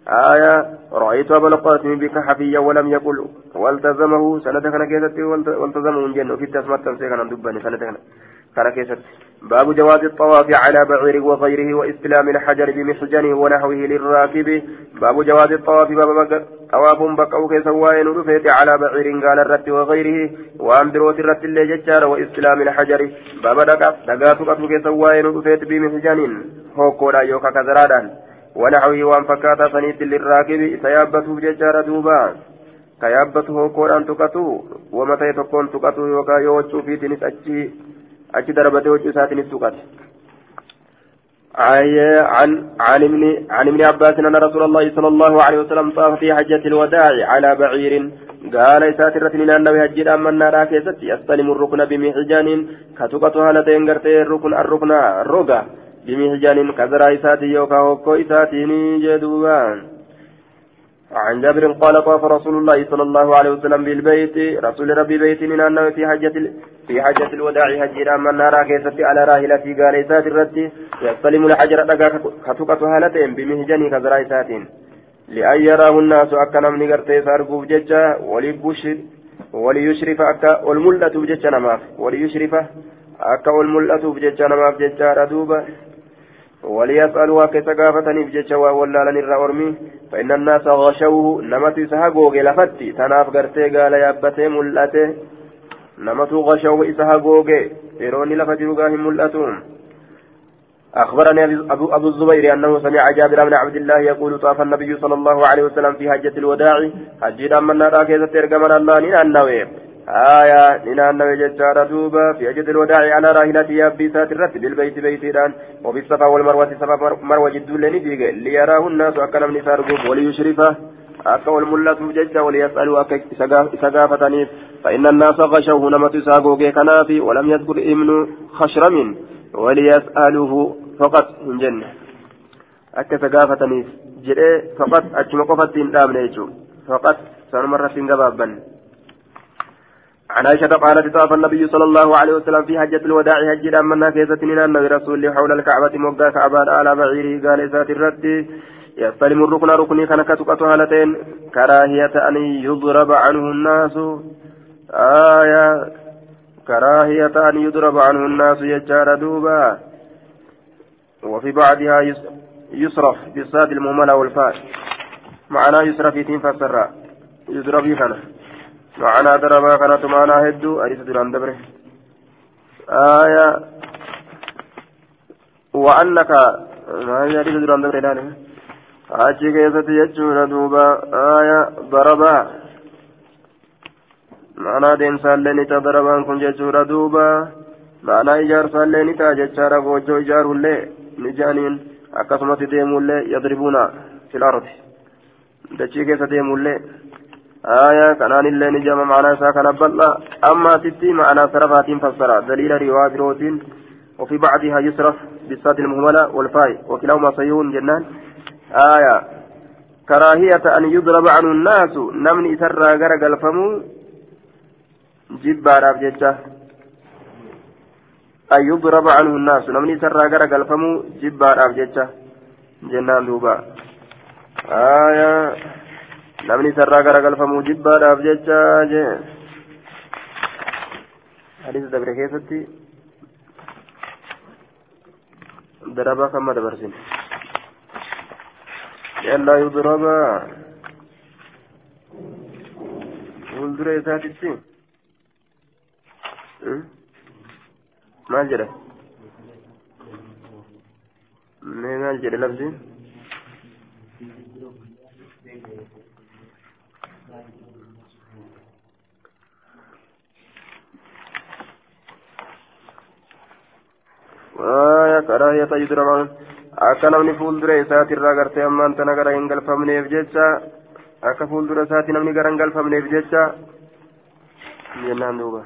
S1: آية رأيت أبا القاسم بك حفيا ولم يقل. والتزمه سنة كان كيست والتزمه جنة. في التسمة تنسي كان دبني سنة كان باب جواز الطواف على بعير وغيره واستلام الحجر بمحجن ونحوه للراكب. باب جواز الطواف باب طواف بقوا كيسوائن رفيت على بعير قال الرد وغيره. وأن بروت الرد اللي ججار واستلام الحجر. باب دقات قبل كيسوائن رفيت بمحجن. هو كولا يوكا كذرادان. ونحوه وان فكاتا سنيت للراكب سيابته ججار دوبا. كيابته كوران تقتو ومتى تكون تقتو يوكا يوچو في تنس أجي أجي دربته وجو ساتنس تقت. عن عن عن ابن عباس أن رسول الله صلى الله عليه وسلم طاف في حجة الوداع على بعير. قال ساترة من أنه هجر أما النار كيست يستلم الركن بمحجان كتقطها لدين قرتي الركن الركن الرقى. بمهجان كذرا إساتي يوكا هوكو إساتيني جدوبان عن جابر قال طاف رسول الله صلى الله عليه وسلم بالبيت رسول ربي بيت من أنه في حجة في حجة الوداع هجيرا من نارا كيست على راهلتي قال إسات الرد. يستلم الحجر لقا كتوكة هالتين بمهجان كذرا إساتين. لأن يراه الناس أكنا من قرتي سارقوف ججا وليبشر وليشرف أكا والملة بججا نماف. وليشرف أكا والملة بججا نماف ججا ردوبا. وليسألوا كيس قافتني بجيشا وولالا نرى أرمي. فإن الناس غشوه. نمت إسهاقوغي لفتي تناف قرتي قال يابتي ملأته. نمت غشوه إسهاقوغي إيروني لفتي وقاهم ملأتهم. أخبرني أبو, أبو الزبير أنه سمع جابر بن عبد الله يقول طاف النبي صلى الله عليه وسلم في حجة الوداع. حجي من نرى كيف ترجمن الله آية ننانو ججار دوبا في أجد الوداع على راهلة يابي سات الرت بالبيت بيتيران وفي الصفا والمروة صفا مروة جدو لني ليراه الناس أكلم نسار وليشرفه akka wal mul'atuuf jecha waliyas'aluu akka isa gaafataniif فإن الناس غشوه نمت ساقوك كنافي ولم يذكر ابن خشرم وليسأله فقط من جنة أكا سقافتنيف جري فقط أجمع قفت دامنا فقط سنمرة قبابا عن عائشة قالت طاف النبي صلى الله عليه وسلم في حجة الوداع هجر أمنا كيسة من النبي رسول حول الكعبة موقع كعبان على بعيره. قال ذات الرد يستلم الركن ركني كان كتقط هالتين كراهية أن يضرب عنه الناس. آية. كراهية أن يضرب عنه الناس يجار دوبا. وفي بعدها يصرف بالصاد المهملة والفاء معناه يصرف في فسر يضرب كان معنى دربا كانت معنى هدو أريس دران دبره آية وأنك ما هي أريس دران دبره لأنه achi keessatti jechuudha duuba aya darabaa ma'anaa deemsaallee ni ta'a darabaan kun jechuudha duuba ma'anaa ijaarsaallee ni ta'a jechaadha goojjoo ijaarullee ni jaaniin akkasumatti deemullee yadribuuna fil ardi dachii keessa deemullee آية كنان اللي نجمع معنا ساكن بلا أما ستي معنا صرفات فسر دليل رواية بروتين وفي بعضها يصرف بالصاد المهملة والفاء وكلاهما صيون جنان آية كراهية أن يضرب عنه الناس نمني سرى غرق الفم جبا رابجتة أن يضرب عنه الناس نمني سرى غرق الفم جبا رابجتة جنان دوبا آية namni sarraa garagalfamuu jibbaadhaaf jecha jee hadiisa dabre keessatti daraba kama dabarsin yallaa yudraba fuuldura isaatitti maal jedha mee maal jedhe labsiin waaya karaahiyata yudraman akka namni fuuldura isaatirraa gartee ammaan tana gara hin galfamneef jecha akka fuuldura isaati namni gara hin galfamneef jecha jennaan duuba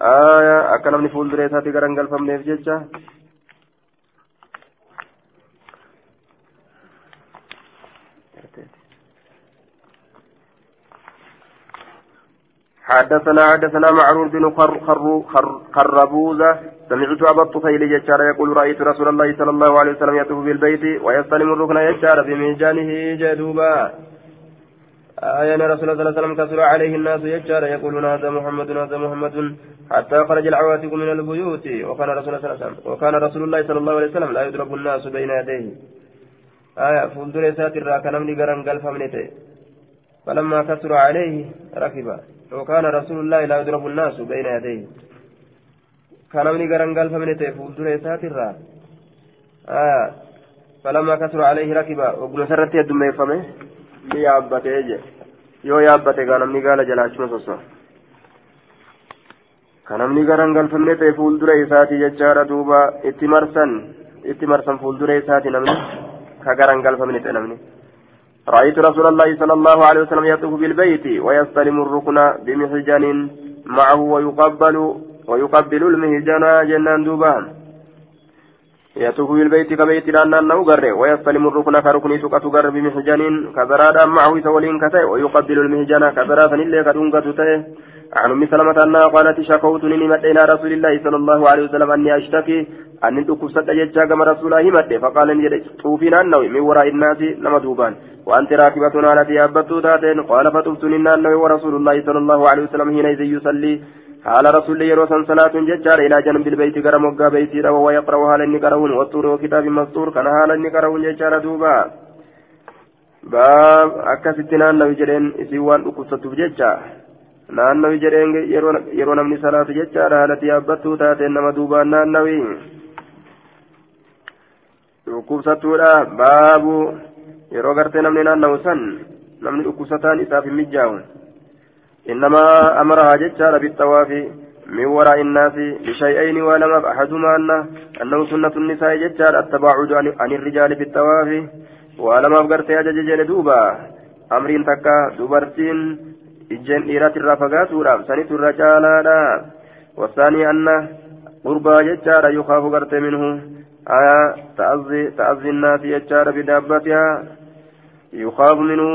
S1: aya akka namni fuuldura isaati gara hin galfamneef jecha حدثنا حدثنا معروف بن خر خر خر خربوزة سمعت أبا الطفيل ججار يقول رأيت رسول الله صلى الله عليه وسلم يطوف بالبيت ويستلم الركن يجار بميجانه جدوبا. آية رسول الله صلى الله عليه وسلم كسر عليه الناس يجار يقولون هذا محمد هذا محمد. حتى خرج العواتق من البيوت. وكان رسول الله صلى الله عليه وسلم وكان رسول الله صلى الله عليه وسلم لا يضرب الناس بين يديه. آية فولدر ساتر كان من قرن قلب فلما كسر عليه ركب. وكان رسول الله لا يضرب الناس بين يديه. كان من قرن قلب منته فولدر ساتر آية فلما كسر عليه ركب وقل سرت يد ما يفهمه يابته yoo yaabbate gaa namni gaala jalaachuma sossa ka namni garan galfamne ta'e fuuldura isaati jechaadha duuba itti marsan itti marsan fuuldura isaati namni ka garan galfamne ta'e namni رأيت رسول الله صلى الله عليه وسلم يطوف بالبيت ويستلم الركن بمحجن معه ويقبل ويقبل المهجن جنان دوبان. يطوف بالبيت كبيت لأن أنه قرر ويستلم الركن كركن سكة قرر بمحجن كبراد معه سولين كتئ ويقبل المهجن كبراد اللي كدون كتئ عن أم سلمة أنها قالت شكوتني نمت إلى رسول الله صلى الله عليه وسلم أني أشتكي أن تكفت ججا كما رسول الله مت فقال نجد طوفين النوي من وراء الناس نما دوبان وأنت راكبة على ثياب تاتين قال فتفتني النوي ورسول الله صلى الله عليه وسلم حينئذ يصلي. حال رسول الله صلى صلاة ججار إلى جنب البيت كرم وقا بيتي وهو يقرأ حال النكرون والطور وكتاب مسطور كان حال النكرون ججار دوبا باب أكستنا النوي جرين إسيوان أكستو ججا naannawi jedheen yeroo namni salaatu jechaadha haalati yaabbattuu taateen nama duubaan naannawi dhukkubsattuudha baabu yeroo gartee namni naannawu san namni dhukkubsataan isaaf hin mijjaawu innamaa amarahaa jechaadha bittawaafi من وراء الناس بشيئين ولما أحدهما أن أنه سنة النساء ججار التباعد عن الرجال في الطواف ولما أفقرت أجج دوبا أمر تكا ijjeen dhiiraati irraa fagaatuudhaaf sanitu irra caalaadha wasaanii anna qurbaa jechaadha yukaafu garte minhu aya ta'azzi nnaasi jechaadha bidaabbatihaa yukaafu minhu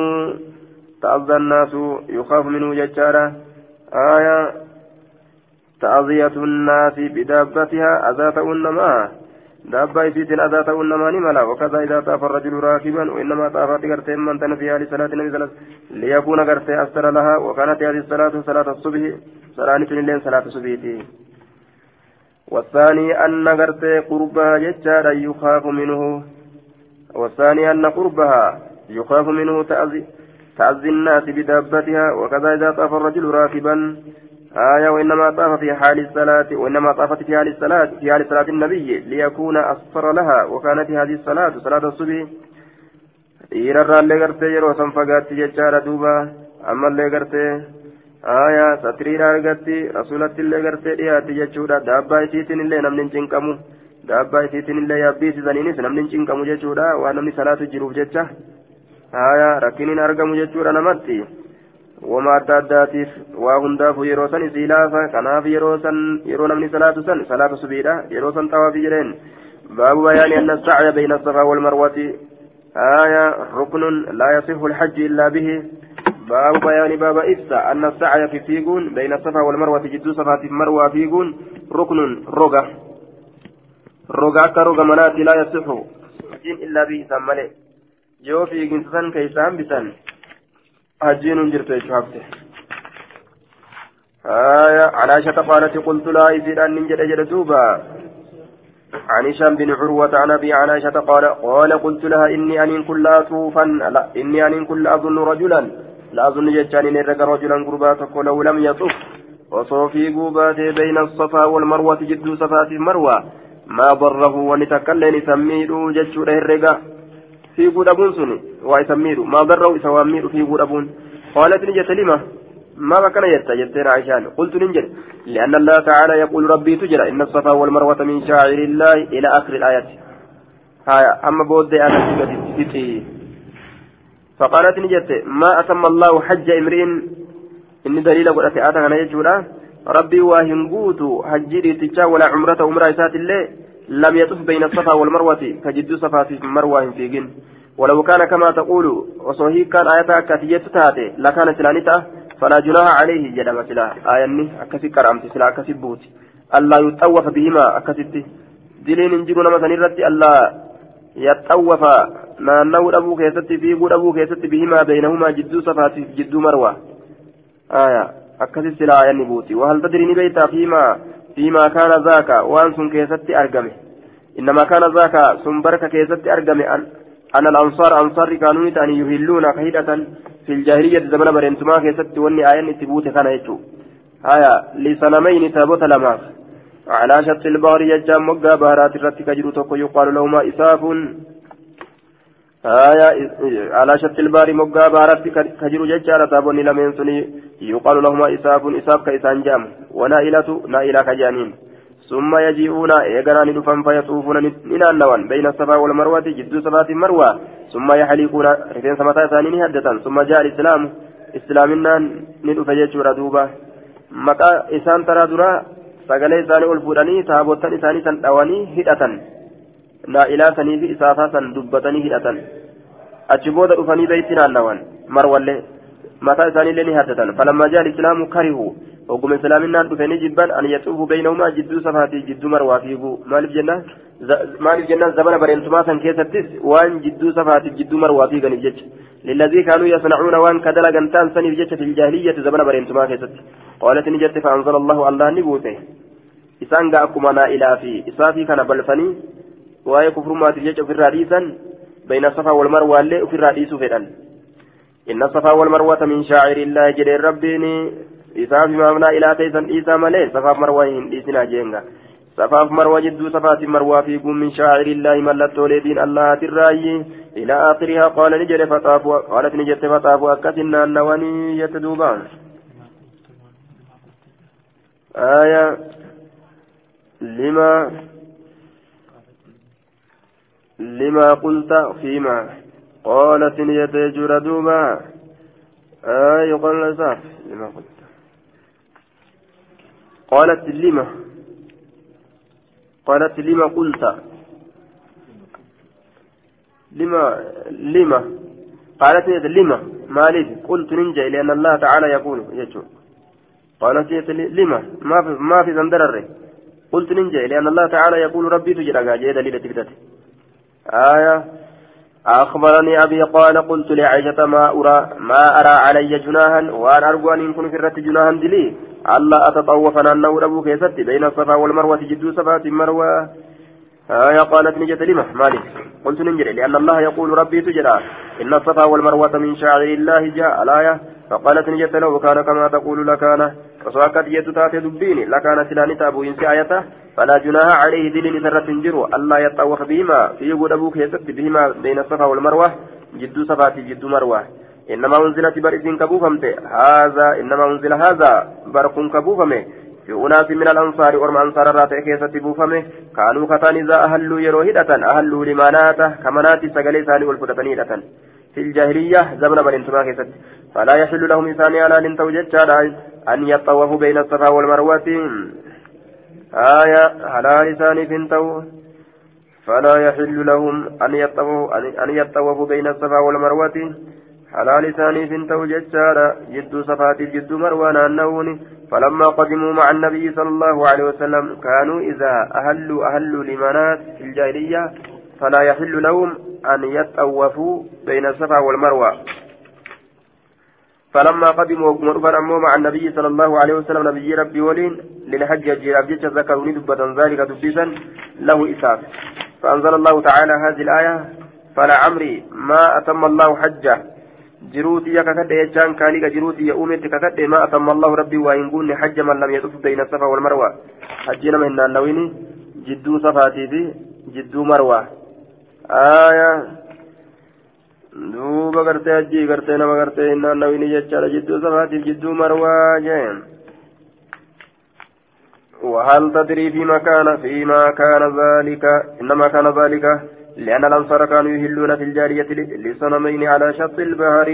S1: ta'azza nnaasu yukaafu minhu jechaadha aya ta'aziyatu nnaasi bidaabbatihaa azaa ta'uun namaa دابا يسيت الأذى تقول نماني ملا وكذا إذا طاف الرجل راكبا وإنما طافت قرتين من تن في هذه صلاة النبي صلى ليكون قرتي أستر لها. وكانت هذه الصلاة صلاة الصبح صلاة الليل صلاة الصبح والثاني أن قرتي قربها ججارا يخاف منه. والثاني أن قربها يخاف منه تأذي تأذي الناس بدابتها وكذا إذا طاف الرجل راكبا آية وإنما طاف في حال الصلاة وإنما طافت في حال الصلاة في حال صلاة النبي ليكون أسفر لها وكانت هذه الصلاة صلاة dhiirarraa illee gartee yeroo san fagaatti jechaadha duuba ammallee gartee aayaa satiriidha argatti rasulatti illee gartee dhiyaatti jechuudha daabbaa isiitiin illee namni hin cinqamu daabbaa isiitiin illee yaabbiisisaniinis namni hin cinqamu jechuudha waan namni salaatu jiruuf jecha aayaa rakkiniin argamu jechuudha namatti wama adda addaatiif waa hundaafu yeroo san isii laafa kanaaf yeroo san yeroo namni salaatu san salaata subiidha yeroo san xawaafi jedheen baabu bayaani anna sacya bayna asafaa walmarwati آية ركن لا يصح الحج إلا به باب بيان باب إفسى أن السعي في فيقون بين الصفا والمروة جد صفا في المروة فيقون ركن رقة رقة كرقة منات لا يصح إلا به سمله جو في جنسان كيسان بسان حجين جرت شهبته آية عن عائشة قالت قلت لا إذن أن ننجد جلدوبا عن هشام بن عروة عن أبي عائشة قال قال قلت لها إني أن كل أطوفا لا إني أن كل أظن رجلا لا أظن جتان إن رجلا قرباتك لو لم يطف وصوفي قوبات بين الصفا والمروة جد صفا في مروة ما ضره ونتكلم سميد جتشوره الرقا في قدبون سني ويسميد ما ضره سواميد في قدبون قالت نجت لما ما كان يتا يتين عائشان قلت ننجل لأن الله تعالى يقول ربي تجرى إن الصفا والمروة من شاعر الله إلى آخر الآية هايا أما بود أنا فقالت نجت ما أتم الله حج امرئ إن دليل قلت آتا أنا يجولا ربي واهن قوت حجيري تجا ولا عمرة عمرة إسات الله لم يطف بين الصفا والمروة كجد صفا في مروة في جن ولو كان كما تقول وصهيب كان آياتها كتيجة تاتي لكانت لانتا فلا جناح عليه جدم سلا. آياني أكسي كرامتي سلا أكسي بوتي. ألا يطوف بهما أكست دلين انجروا نما سنرت ألا يطوف naanna'uu dhabuu keessatti fiiguu dhabuu keessatti bihimaa beeynahuma jidduu safaati jidduu marwaa aya akkasi silaa yanni buuti wahal tadri ni beeytaa fiimaa fiimaa kaana zaaka waan sun keessatti argame innamaa kaana zaaka sun barka keessatti argame أن الأنصار أنصار كانوا أن يهلون كهيدة في الجاهلية زمن برنتما كيست واني آيان تبوت كان يجو. آية لسنمين تابوت لما. على شط البحر يجام مقا بهرات الرتك جروتك يقال لهما إساف. آية على شط البار مقا بارت كجرو ججارة تابوني لمن سني يقال لهما إساف إساف كيسان جام ونائلة نائلة كجانين. ثم يجيئون إيقنا ندفن فيطوفون ننانوان بين الصفا والمروة جدو صفات المروة ثم يحلقون رفين سمتا ثاني هدة ثم جاء الإسلام إسلامنا ندف يجور دوبا مكا إسان ترى درا sagalee isaanii ol fuudhanii taabottan isaanii san naa'ilaa sanii fi isaafaa san dubbatanii hidhatan achi booda dhufanii beeyti naannawan marwallee mataa isaaniillee ni haddatan falammaa jaa islaamu karihu hogguma islaaminaan dhufanii jibban an yaxuufu beeynahumaa jidduu safaatii jidduu marwaa fiigu maaliif jennaan maaliif jennaan zabana bareentumaa san keessattis waan jidduu safaatiif jidduu marwaa fiiganiif jecha للذي كانوا يصنعون وان كدل جنتان سني في في الجاهلية زمن برينتما كيست قالت نجت فأنزل الله الله نبوته إسان قاكما نائلا في إسافي كان بلفني waa'ee kufurmaatiif jecha ofirraa dhiisan bayna safaa wal marwaallee ofirraa dhiisuu fedhan. Inna safaa wal marwata min shaaciriillaa jedheen rabbiin isaaf imaamnaa ilaata isan dhiisaa malee safaaf marwaa hin dhiisinaa jeenga. Safaaf marwaa jidduu safaatiin marwaa fiiguun min shaaciriillaahi mallattoolee diin allahatiin raayyi ilaa aakhirihaa qaala ni jedhe faxaafu qaalat ni jette faxaafu akkasin naannawanii jette duuba aya lima لما قلت فيما؟ قالت يتجر دوبا آي قال صح لما قلت؟ قالت لما؟ قالت لما قلت؟ لما؟ لما؟ قالت لما. مالك قلت ننجي لأن الله تعالى يقول. يجو. قالت لما. ما في ما في زندرر قلت ننجي لأن الله تعالى يقول. ربي تجرى جاء دليل تبدته آية. أخبرني أبي قال قلت لعائشة ما أرى ما أرى علي جناها وأنا أرجو أن يكون في الرت جناها دلي ألا أتطوف أنه أبو كيست بين الصفا والمروة جدو صفات مروة. آية قالت نجت لما؟ مالك. قلت ننجري لأن الله يقول ربي تجرى. إن الصفا والمروة من شعر الله جاء. الآية فقالت نجت له كان كما تقول لكان. وسواكت يد تاتي دبيني لكان سلاني تابو إنسي آيته فلا جناح عليه دليل سرة جرو ألا يطوف بهما في يقول أبوك يسد بهما بين الصفا والمروة جد صفات جد مروة. إنما أنزلت برئ كبوفمت هذا إنما أنزل هذا برق كبوفمه في أناس من الأنصار ورم أنصار الراتع كيسة بوفمه كانوا كتان إذا أهلوا يروهدة أهلوا لماناته كمنات سقلي ثاني في الجاهلية زمن من انتما فلا يحل لهم إنسان على لنتوجد أن يطوفوا بين الصفا والمروة آية حلال ثاني فنتو فلا يحل لهم أن يطوفوا أن يطوفوا بين الصفا والمروة حلال ثاني فنتو ججارا جد صفات جد مروان النون فلما قدموا مع النبي صلى الله عليه وسلم كانوا إذا أهلوا أهلوا لمنات في الجاهلية. فلا يحل لهم أن يطوفوا بين الصفا والمروة. فلما قدموا أمو مع النبي صلى الله عليه وسلم نبي ربي ولين للحج جراب جيش ذكروا دبة ذلك دبيسا له إساف. فأنزل الله تعالى هذه الآية فلعمري ما أتم الله حجه. جروتي ككد يجان كاني جروتي يؤمت ككد ما أتم الله ربي وإن قلني حج من لم يطف بين الصفا والمروة. حجنا من النوين جدو صفاتي في جدو مروة. آية. gartee hajjii gartee nama gartee innaan nawini jechaadha jidduu safaatiif jidduu marwaa jeen وهل تدري فيما كان فيما كان ذلك؟ إنما كان ذلك لأن الأنصار كانوا يهلون في الجاهلية لصنمين على شط البحر.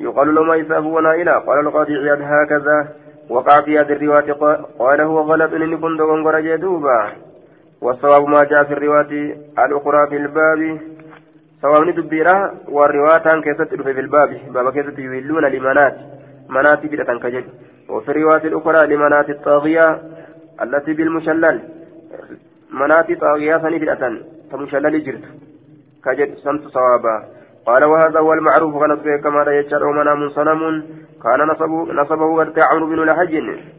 S1: يقال لهم إساف ونائلة قال القاضي هكذا. وقع في هذه الرواية قال هو غلط إن كنت غنغر jechaa duuba. والصواب ما جاء في الرواية الأخرى في الباب. صوابني دبيرا والرواية كيست في الباب. باب keessatti يهلون لمنات. منات بدأة كجد وفي الرواية الأخرى لمنات الطاغية التي بالمشلل. مناتي طاغية سني فئة تمشلل جرت. كجد سنت صوابا قال وهذا هو المعروف. كانت كما لا يجعل منام صنم. كان نصبه نصبه عمرو بن لحج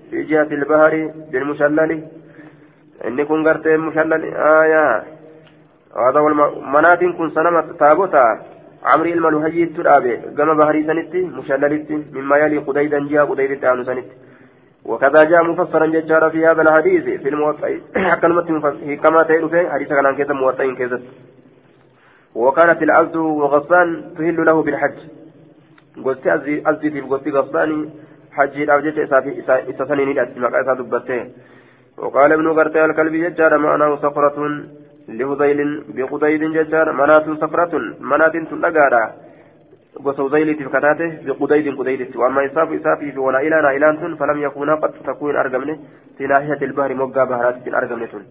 S1: في جهة البحر بالمشلل. إني كن غرتي مشلل آية هذا هو منات كن صنم تابوتا عمرو الملوهي ترابي كما بحري سنتي مشللتي مما يلي قديدا جاء قديد التعانو سنتي وكذا جاء مفسرا ججارا في هذا الحديث في الموطأ كما تقول في حديث كان كذا موطأ كذا وكانت العبد وغصان تهل له بالحج قلت أزدي في قلت غصاني حج الأوجة إساسنين الأسماء إسا دبته وقال ابن قرطي الكلبي ججار معناه صخرة لهذيل بقديد ججار منات صخرة منات qudayditti waamma isaafu isaafii fi walaa ilaanaa ilaan tun falam yakuunaa qad takuu hin argamne fi naahiyati ilbahri moggaa baharaatti hin argamne tun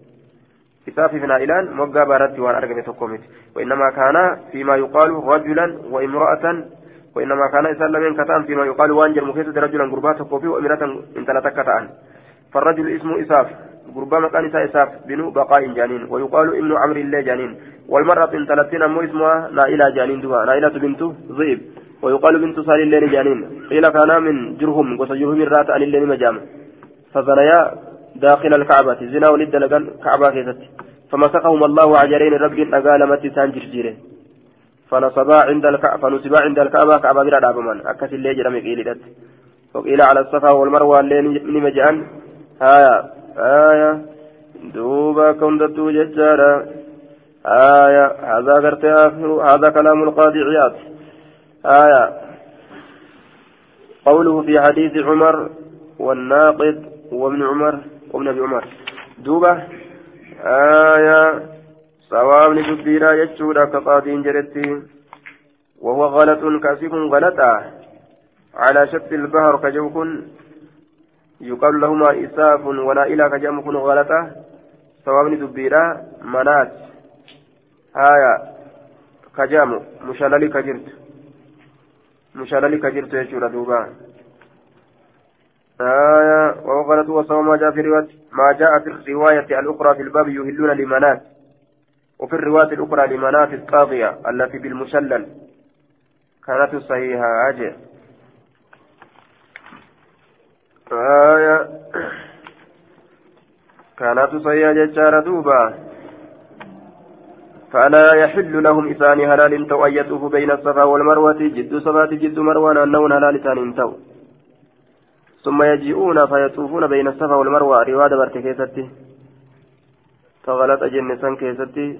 S1: إسافي فينا إلان مقا بارتي وأن أرقم تقومت وإنما كان فيما يقال رجلا وامرأة. وإنما كان إسلامين كتان فيما يقال وانجر مخيطة رجلا قربات قوفي وأمرة انتلتك كتان فالرجل اسمه إساف. قربا مكان إساف. بنو بقاء جانين. ويقال ابن عمرو الله جانين. والمرأة انتلتين أمو اسمها نائلة جانين دوها نائلة بنت ذئب ويقال بنت صالح الليل جانين. قيل كان من جرهم. وسجرهم الرات عن الليل مجام. فزنيا داخل الكعبة. زنا ولد لقن كعبة كيست. فمسخهم الله عجرين رب أقال متي سانجر جيره فنصبا عند الكعبة فنصبا عند الكعبة. كعبة بلا دابمان. أكس اللي جرم قيلت وقيل على الصفا والمروة اللي نمجأن. آية آية دوبا كندتو ججارا آية هذا قرت آخر هذا كلام القاضي عياض آية قوله في حديث عمر والناقد وابن عمر وابن ابي عمر دوبة آية صواب لجبيرا يجودا كقاضين جرتي وهو غلط كاسب غلطا على شط البحر كجوكن يقال لهما إساف ولا إلى كجمكن غلطا صواب لجبيرا منات آية. كجام. مشلل كجرت. مشلل كجرت يجودا دوبا. آية. وغلط وصوى ما جاء في رواية ما جاء في الرواية الأخرى في الباب يهلون لمنات وفي الرواية الأخرى لمنات الطاغية التي بالمشلل. كانت صحيحة. أجل آية كانت صحيحة ججارة دوبا فلا يحل لهم إسان هلال تو أن يطوفوا بين الصفا والمروة جد صفا جد مروة أنهم هلال إسان تو ثم يجيئون فيطوفون بين الصفا والمروة رواية برت كيستي فغلط جنسان كيستي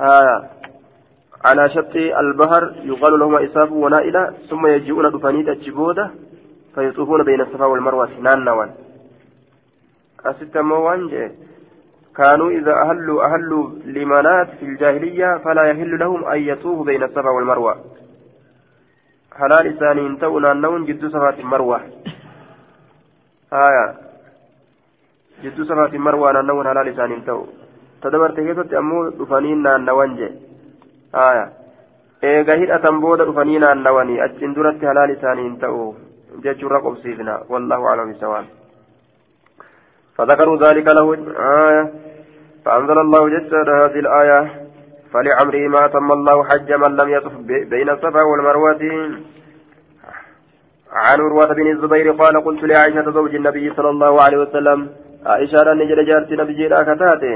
S1: آية على شط البحر يقال لهما إساف ونائلة ثم يجيئون دفانيت الجبودة فيطوفون بين الصفا والمروة نانوان أست موان كانوا إذا أهلوا أهلوا لمنات في الجاهلية فلا يهل لهم أن يطوفوا بين الصفا والمروة. حلال إسانين تونا نون جد صفات المروة آية. جد صفات المروة نون حلال إسانين تو تدبرت كيست أمو دفنين نان جي. آية. eega hidhatan booda dhufanii naannawanii achiin duratti halaal isaaniin ta'u jechuurra qobsiifna wallahu aclam bisawaan فذكروا ذلك له آية فأنزل الله جل هذه الآية فلعمره ما تم الله حج من لم يطف بين الصفا والمروة. عن عروة بن الزبير قال قلت لعائشة زوج النبي صلى الله عليه وسلم عائشة نجد جارت نبي كتاتي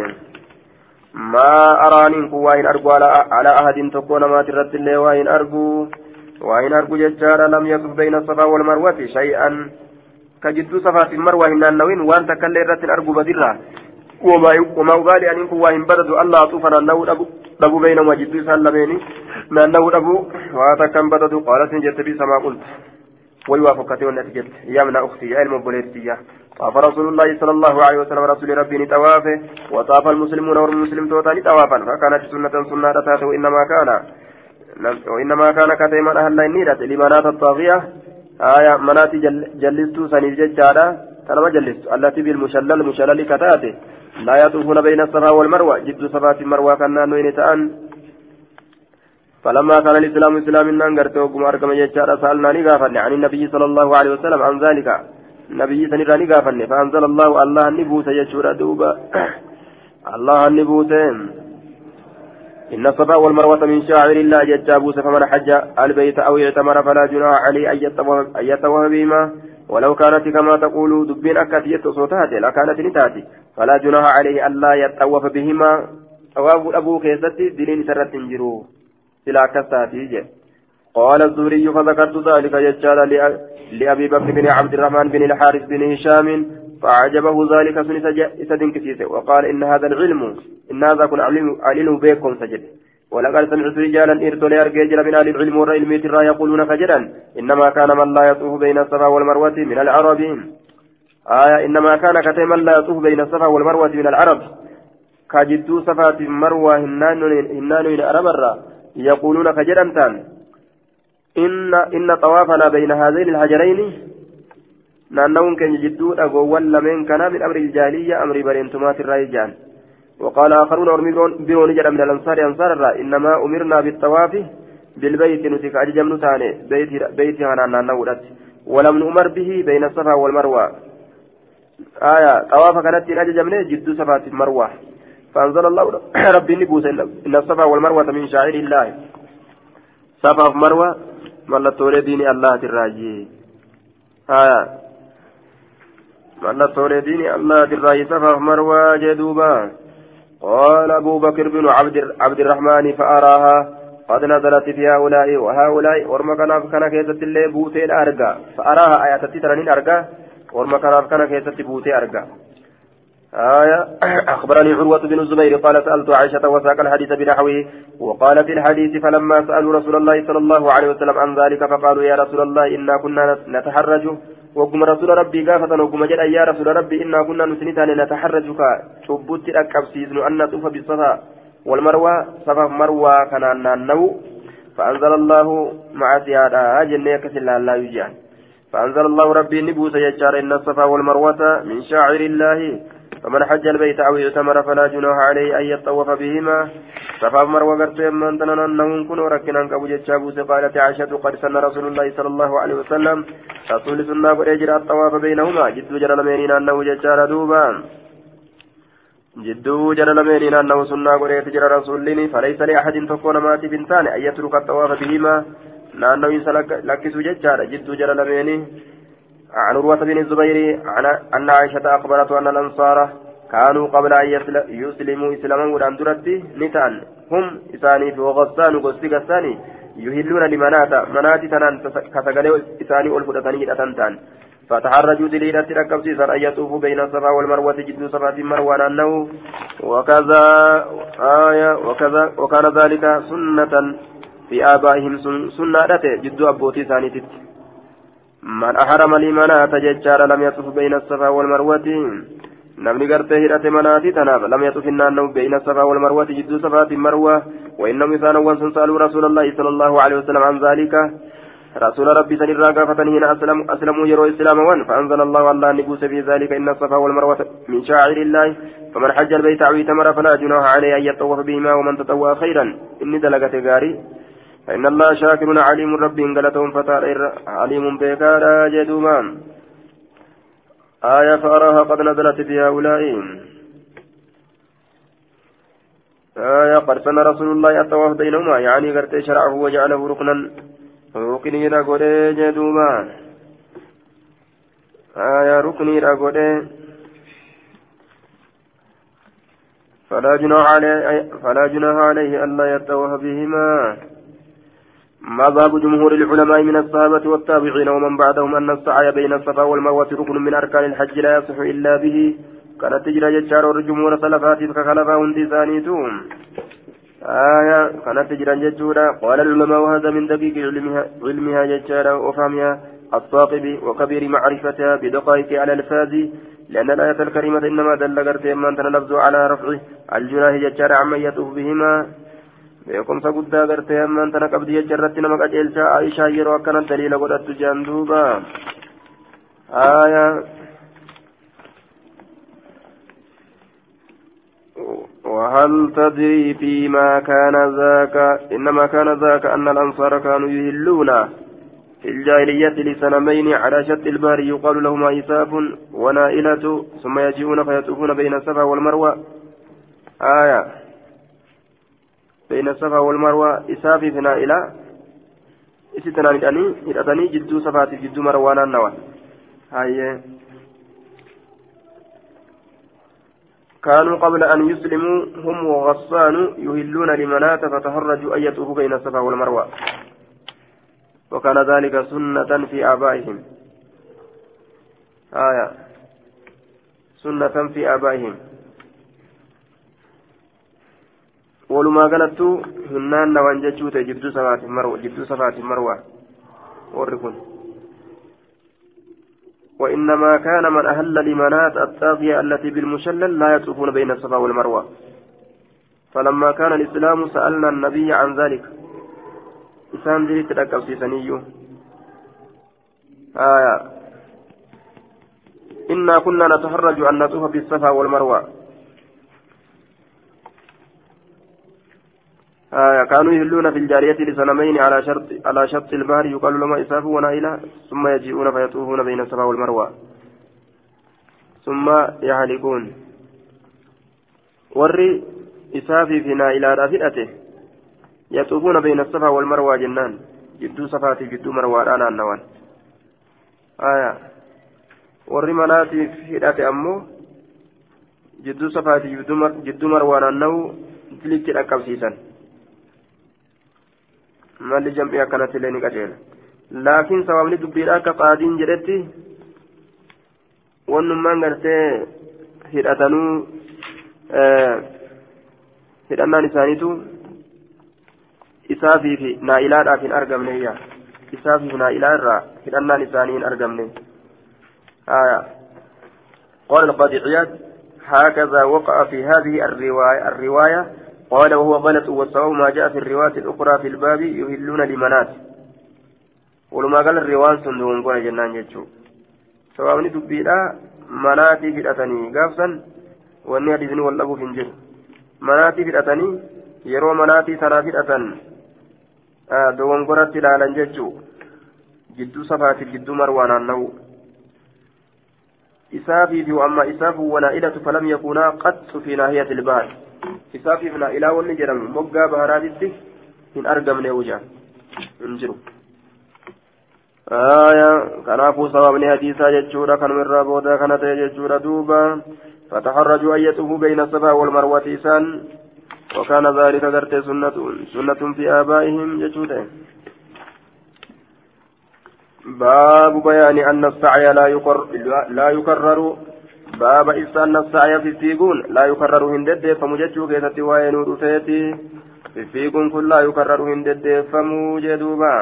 S1: ما أراني وإن أرجو على أحد تكون ما ترد الله وإن أرجو. وإن أرجو ججارا لم يكن بين الصفا والمروة شيئا. كجد صفا المروة إن النوين وأن تكلم رد أرجو بدرة. وما وما أغالي أن يكون وإن بدد الله طوفنا النو أبو بينهما جد سلميني. النو أبو وأتكم بدد قالت جت بي سما قلت. ويوافق ونتجت يا من أختي يا المبوليتية طاف رسول الله صلى الله عليه وسلم رسول ربي نتوافه. وطاف المسلمون والمسلم توتاني طوافا فكانت سنة سنة تاته وإنما كان. وإنما كان كتيما أهل النيرة لمنات الطاغية. آية منات جل جلستو سنيف ججارة كانما جلست التي بالمشلل مشلل كتاته لا يطوفون بين الصفا والمروة. جد صفات المروة كان نوين تأن. فلما كان الإسلام إسلام نانغرت وقم أرقم يجار سألنا نغافا عن النبي صلى الله عليه وسلم عن ذلك. نبي سنراني قافن فأنزل الله الله النبوس يشور دوبا. (coughs) الله النبوس إن الصفا والمروة من شاعر الله جتابوس فمن حج البيت أو اعتمر فلا جناح عليه أن يطوف بهما. ولو كانت كما تقول دبين أكاتية صوتات لكانت نتاتي. فلا جناح عليه ألا يطوف بهما. طواف أبو كيستي دليل سرت جرو. سلا كستاتي قال الزهري فذكرت ذلك يجعل لأبي بكر بن عبد الرحمن بن الحارث بن هشام فأعجبه ذلك سن كسيسه وقال إن هذا العلم إن هذا كن علم بكم سجد. ولقد سمعت رجالا إرسل أرجل من أهل العلم والعلم ترى يقولون فجرا. إنما كان من لا يطوف بين الصفا والمروة من العرب. آية إنما كان كتيما لا يطوف بين الصفا والمروة من العرب. كجدو صفات مروة هنان هنان العرب يقولون تان إن إن طوافنا بين هذين الحجرين naannawun keenya jidduudha goowwan lameen kana min amri iljaahiliyya amrii bareentumaati irraa ijaan وقال آخرون أرمي برون جرى من الأنصار أنصار الرا إنما أمرنا بالطواف بالبيت نتك أججم نتاني بيت بيت هنا نورت ولم نؤمر به بين الصفا والمروة. آية طواف كانت أججمنا جد صفا المروة. فأنزل الله (coughs) ربي نبوس إن الصفا والمروة من شاعر الله. صفا مروة ملتوري دين الله الراجي آية ملتوري دين الله الراجي صفا مروة جدوبا. قال أبو بكر بن عبد, عبد الرحمن فأراها قد نزلت في هؤلاء وهؤلاء ورما كان كان كيست اللي بوتي الأرقى. فأراها آيات تترنين أرقى ورما كان كان كيست بوتي أرقى. آية (coughs) أخبرني عروة بن الزبير قال سألت عائشة وساق الحديث بنحوه وقال في الحديث فلما سألوا رسول الله صلى الله عليه وسلم عن ذلك فقالوا يا رسول الله إنا كنا نتحرج. وقم رسول ربي قافة وقم جل يا رسول ربي إنا كنا نسنتان نتحرج كشبوت أكبسيزن أن نطوف بالصفا والمروة. صفا مروة كان ننو. فأنزل الله مع زيادة. جنة كسل الله يجان فأنزل الله ربي نبوس يجار إن الصفا والمروة من شاعر الله. فمن حج البيت أو اعتمر فلا جناح عليه أن يطوف بهما. صفا مروة قرت من تنن أنهم كنوا ركنا كبو جتشابوس قالت عائشة قد سن رسول الله صلى الله عليه وسلم. رسول سنة قد يجرى الطواف بينهما. جد جرى لمينين أنه جتشار دوبا. جدو جرى لمينين أنه سنة قد يجرى رسول فليس لأحد تكون مات بنتان أن يترك الطواف بهما. لأنه لكسو جتشار جدو جرى لمينين عن عروة بن الزبير عن أن عائشة أخبرته أن الأنصار كانوا قبل أن يسلموا إسلاما ودان درتي نتان. هم إساني في وغسان وغسي غساني يهلون لمناتا مناتي تنان كسغلي إساني والفدتني أتنتان فتحرجوا دليلة ركب سيسان أن يطوفوا بين الصفا والمروة جدوا صفا مروان أنه وكذا آية وكذا وكان ذلك سنة في آبائهم سنة جدوا أبوتي ثاني من أحرم لمنات ججار لم يطف بين الصفا والمروة. namni gartee hidhate manaati tanaaf lam yaxuf hinnaannahu beeyna safaa walmarwati jidduu safaati marwa وإنهم إذا نوان سألوا رسول الله صلى الله عليه وسلم عن ذلك. رسول ربي سن الراقة فتنهين أسلم أسلموا يروا إسلام وان. فأنزل الله الله نبوس في ذلك إن الصفا والمروة من شاعر الله. فمن حج البيت أو اعتمر فلا جناح عليه أن يطوف بهما ومن تطوع خيرا. إني دلقت غاري. فإن الله شاكر عليم رب قالتهم فتار عليم بكارا جدوما آية فأراها قد نزلت في هؤلاء آية قد سن رسول الله الطواف بينهما يعني قرت شرعه وجعله ركنا. ركني رغد جدوما آية ركني رغد فلا جناح عليه فلا جناح عليه ألا يطوف بهما. مذهب جمهور العلماء من الصحابة والتابعين ومن بعدهم أن السعي بين الصفا والمروة ركن من أركان الحج لا يصح إلا به. كانت تجرى ججار الجمهور سلفات كخلفا هندي ثانيتهم. آية كانت تجرى ججورا قال العلماء وهذا من دقيق علمها, علمها ججارا وفهمها الصاقب وكبير معرفتها بدقائق على الفاز لأن الآية الكريمة إنما دل قرت من تنلفظ على رفع الجناه ججارا عمن يطوف بهما. Beekumsa guddaa gartee hammaan tana qabdi jecha irratti nama qaceelchaa aishaa yeroo akkana daliila godhattu jean duuba. Aya وهل تدري فيما كان ذاك إنما كان ذاك أن الأنصار كانوا يهلون في الجاهلية لسنمين على شط البحر يقال لهما إساف ونائلة ثم يجيئون فيطوفون بين الصفا والمروة آية بين الصفا والمروة إساف في نائلة إستنا نداني هدأتني جدو صفات جدو مروانا النوى هاي. كانوا قبل أن يسلموا هم وغصان يهلون لمناة فتهرجوا أن بين الصفا والمروة. وكان ذلك سنة في آبائهم. آية. سنة في آبائهم. ولما قالت هنان وان جتشوت جبدو صفات مروة جبدو صفات مروة وركن وإنما كان من أهل لمنات الطاغية التي بالمشلل لا يطوفون بين الصفا والمروة فلما كان الإسلام سألنا النبي عن ذلك إسان دي تلقى في سنيو آية إنا كنا نتحرج أن نطوف بالصفا والمروة آية كانوا يهلون في الجارية لسنمين على شرط على شط البحر يقال لهم إساف ونائلة ثم يجيئون فيطوفون بين الصفا والمروة. ثم يهلكون وري إسافي في نائلة رافئته يطوفون بين الصفا والمروة جنان. جدو صفاتي جدو مروة أنا النوان آية. وري مناتي في أمو. جدو صفاتي جدو مروة أنه تلك الأكبسيسا malli jam'ii akkanatti illee ni qajeela laakiin sababni dubbiidha akka qaadiin jedhetti wannummaan gartee hidhatanuu hidhannaan isaaniitu isaafiif naa'ilaadhaaf hin argamne yaa isaafiif naa'ilaa irraa hidhannaan isaanii hin argamne قال القاضي عياد هكذا وقع في هذه الرواية, الرواية قال وهو غلط والصواب ما جاء في الرواية الأخرى في الباب يهلون لمنات ولما قال الرواية سندون قول جنان جتشو سواء دبيدا مناتي في الأتني قافسا واني حديثني والله في انجل مناتي في الأتني يرو مناتي ترى في الأتن آه دوان قرأت لالا جتشو جدو صفاتي جدو مروان النو إسافي في وأما إساف ونائلة فلم يكونا قط في ناحية البحر isaafiif na ilaa wanni jedhamu moggaa baharaatitti hin argamne wujaan hin jiru. آية كنافو سببني حديثا جتشورا كان من رابودا كان جتشورا دوبا فتحرجوا أن بين الصفا والمروة إسان وكان ذلك قرت سنة سنة في آبائهم جتشورا باب بيان أن السعي لا يقر لا يكرر باب إسان السعي في الفيقون لا يكرر هندد فمججو كيست وين رفيتي في الفيقون كل لا يكرر هندد فموجدوبا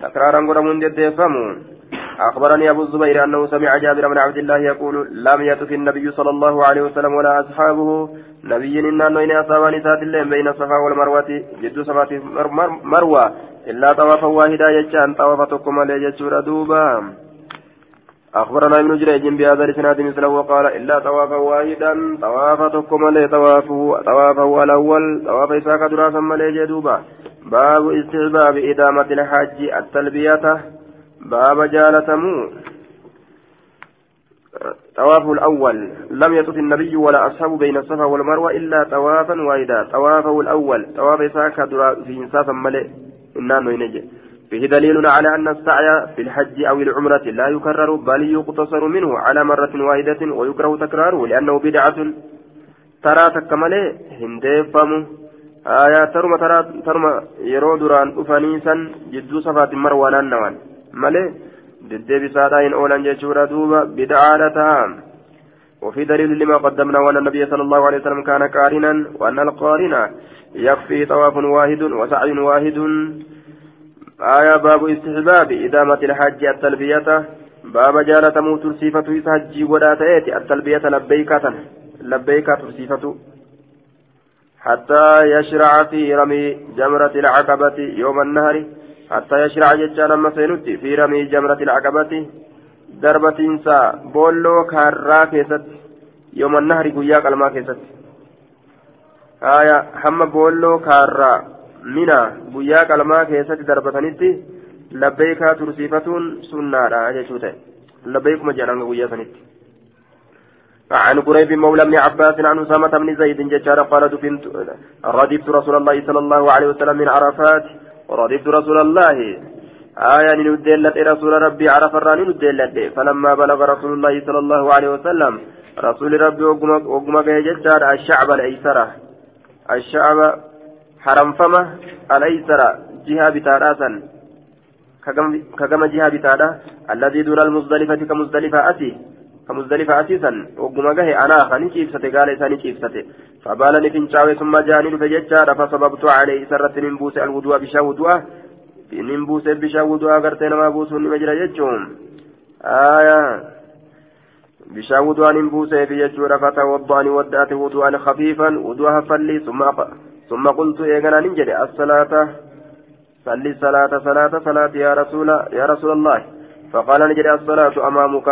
S1: تكرارا قرم هندد فمو أخبرني أبو الزبير أنه سمع جابر بن عبد الله يقول لم يطف النبي صلى الله عليه وسلم ولا أصحابه نبي إن نوين أصابان سات الليل بين الصفا والمروة جد صفات مروة إلا طوافا واحدا يجان طوافة ليجتشور دوبا أخبرنا ابن جريج بهذا الإسناد مثله وقال إلا طوافا واحدا طواف تكم لي طوافه طوافه الأول طواف إساك دراسا ملي جدوبا باب استحباب إدامة الحج التلبية باب جالتمو طواف الأول لم يطف النبي ولا أصحاب بين الصفا والمروة إلا طوافا واحدا. طوافه الأول طواف إساك دراسا في إنسافا ملي إنانو ينجي فيه دليل على أن السعي في الحج أو العمرة لا يكرر بل يقتصر منه على مرة واحدة ويكره تكراره لأنه بدعة ترى تكمله هندفم. آية ترمى ترى ترمى يرودران أفنيسا جدو صفات مروان النوان ملي ددي بسادين أولا جيشورا دوبا بدعالتها وفي دليل لما قدمنا وأن النبي صلى الله عليه وسلم كان قارنا وأن القارن يكفي طواف واحد وسعي واحد. آية باب استحباب إدامة الحج التلبية باب جالة موت صفة حجي ولا تأتي التلبية لبيكة لبيكة صفة حتى يشرع في رمي جمرة العقبة يوم النهر حتى يشرع ججان أما سينتي في رمي جمرة العقبة دربة إنسا بولو كارا كيست يوم النهر قياك الماء كيست آية هم بولو كارا mina guyyaa qalmaa keessatti darbatanitti labbeekaa tursiifatuun sunnaadha jechuudha labbeekuma jedhan guyyaa sanitti. عن قريب مولى ابن عباس عن أسامة بن زيد جشار قال دفنت ردفت رسول الله صلى الله عليه وسلم من عرفات ردفت رسول الله آية ندلت رسول ربي عرف الراني ندلت فلما بلغ رسول الله صلى الله عليه وسلم رسول ربي وقم جشار الشعب الأيسرة الشعب حرم فمه الأيسرة جهة بتاراسا كما جهة بتارا الذي دون المزدلفة كمزدلفة أتي كمزدلفة أسيسا وقم جهة أنا خاني شيبسة قال إساني شيبسة فبالني فنشاوي ثم جاني فججار فصببت عليه سرة ننبوس الوضوء بشا وضوء ننبوس بشا وضوء قرتين ما بوسون مجرى ججهم آية بشا وضوء ننبوس بججور فتوضأني ودأت وضوءا خفيفا وضوء فلي ثم ثم قلت إيقنا ننجري الصلاة صلي الصلاة صلاة صلاة يا رسول يا رسول الله. فقال نجري الصلاة أمامك.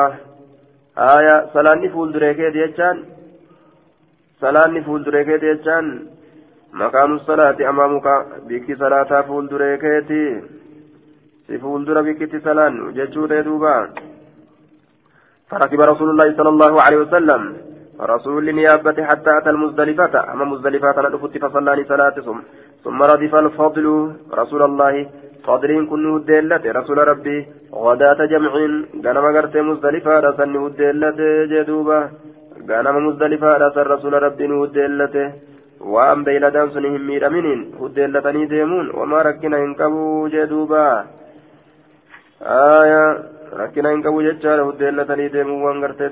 S1: آية صلاة نفول دريكي ديجان صلاة نفول دريكي ديجان مقام الصلاة أمامك. بك صلاة فول دريكيتي سفول در بك صلاة ججود دوبا. فركب رسول الله صلى الله عليه وسلم. رسول نيابة حتى أتى المزدلفة. أما مزدلفة ندفت فصلاني صلاة ثم ردف الفضل رسول الله. فضلين كن ودلت رسول ربي غداة جمع غنم غرت مزدلفة رسن ودلت جدوبة. غنم مزدلفة رسل رسول ربي ودلت وأن بيلدان سنهم ميرمين ودلتني ديمون. وما ركنا ينكبوا جدوبة. آية ركنا ينكبوا جتشار ودلتني ديمون. وان غرت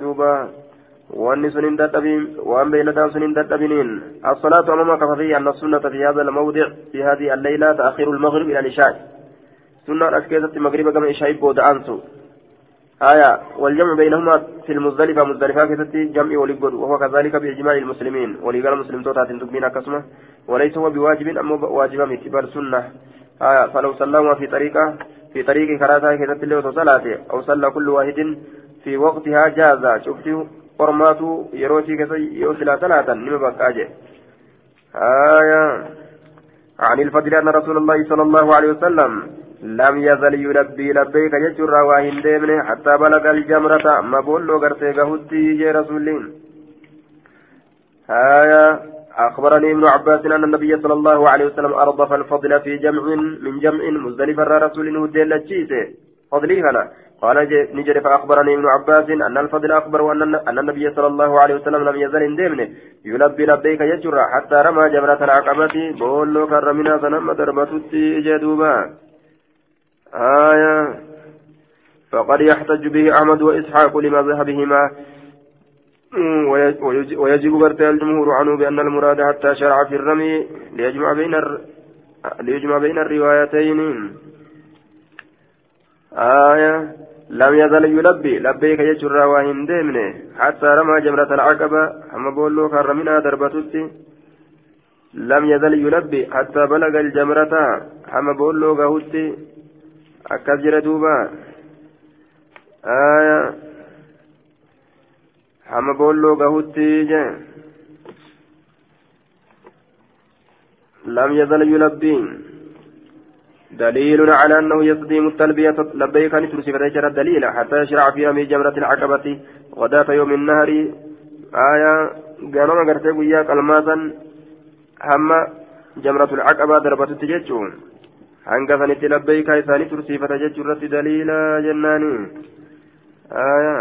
S1: وأن سنين تتبين وأن بيلدان سنين تتبينين الصلاة أمامك ففي أن السنة في هذا الموضع في هذه الليلة تأخير المغرب إلى العشاء سنة أسكيزة المغرب كما إشاء بود أنسو آية والجمع بينهما في المزدلفة مزدلفة كتتي جمع ولقد وهو كذلك بإجماع المسلمين ولقال المسلم توتا تنتقبين كسمة وليس هو بواجب أما واجبا من سنة آية فلو سلموا في طريقة في طريق كراتا كتتي له صلاة أو صلى كل واحد في وقتها جاز شفته qormaatu yeroo isii keessa yoo silaa salaatan nima baqqaaje آية عن الفضل أن رسول الله صلى الله عليه وسلم لم يزل يلبي لبيك يجر واهن ديمنه حتى بلغ الجمرة ما بولو غرتي قهوتي يجي رسولين آية أخبرني ابن عباس أن النبي صلى الله عليه وسلم أرضف الفضل في جمع من جمع مزدلفة رسول هدين لتشيسه فضلي هنا قال نجري فأخبرني ابن عباس أن الفضل أخبر أن النبي صلى الله عليه وسلم لم يزل اندمنه يلبي لبيك يجر حتى رمى جمرة العقبة. بولو كرمنا فنم دربتي جدوبا آية. فقد يحتج به أحمد وإسحاق لمذهبهما. ويجب برتي الجمهور عنه بأن المراد حتى شرع في الرمي ليجمع بين. ليجمع بين الروايتين. آية لم يزل يلبي لبيك يجر وهم ديمنه. حتى رمى جمرة العقبة أما بولو كرمنا دربتتي لم يزل يلبي حتى بلغ الجمرة. أما بولو قهوتي أكثر دوبا. آية أما بولو قهوتي جه لم يزل يلبي. دليل على أنه يستديم التلبية لبيك أن ترسل رجل الدليل حتى يشرع فيها من جمرة العقبة غداة يوم النهر. آية قالوا قرتي وياك المازن هم جمرة العقبة دربة تججون. sanitti labbeeykaa isaanii tursiifata jechuu irratti daliila jennaani آية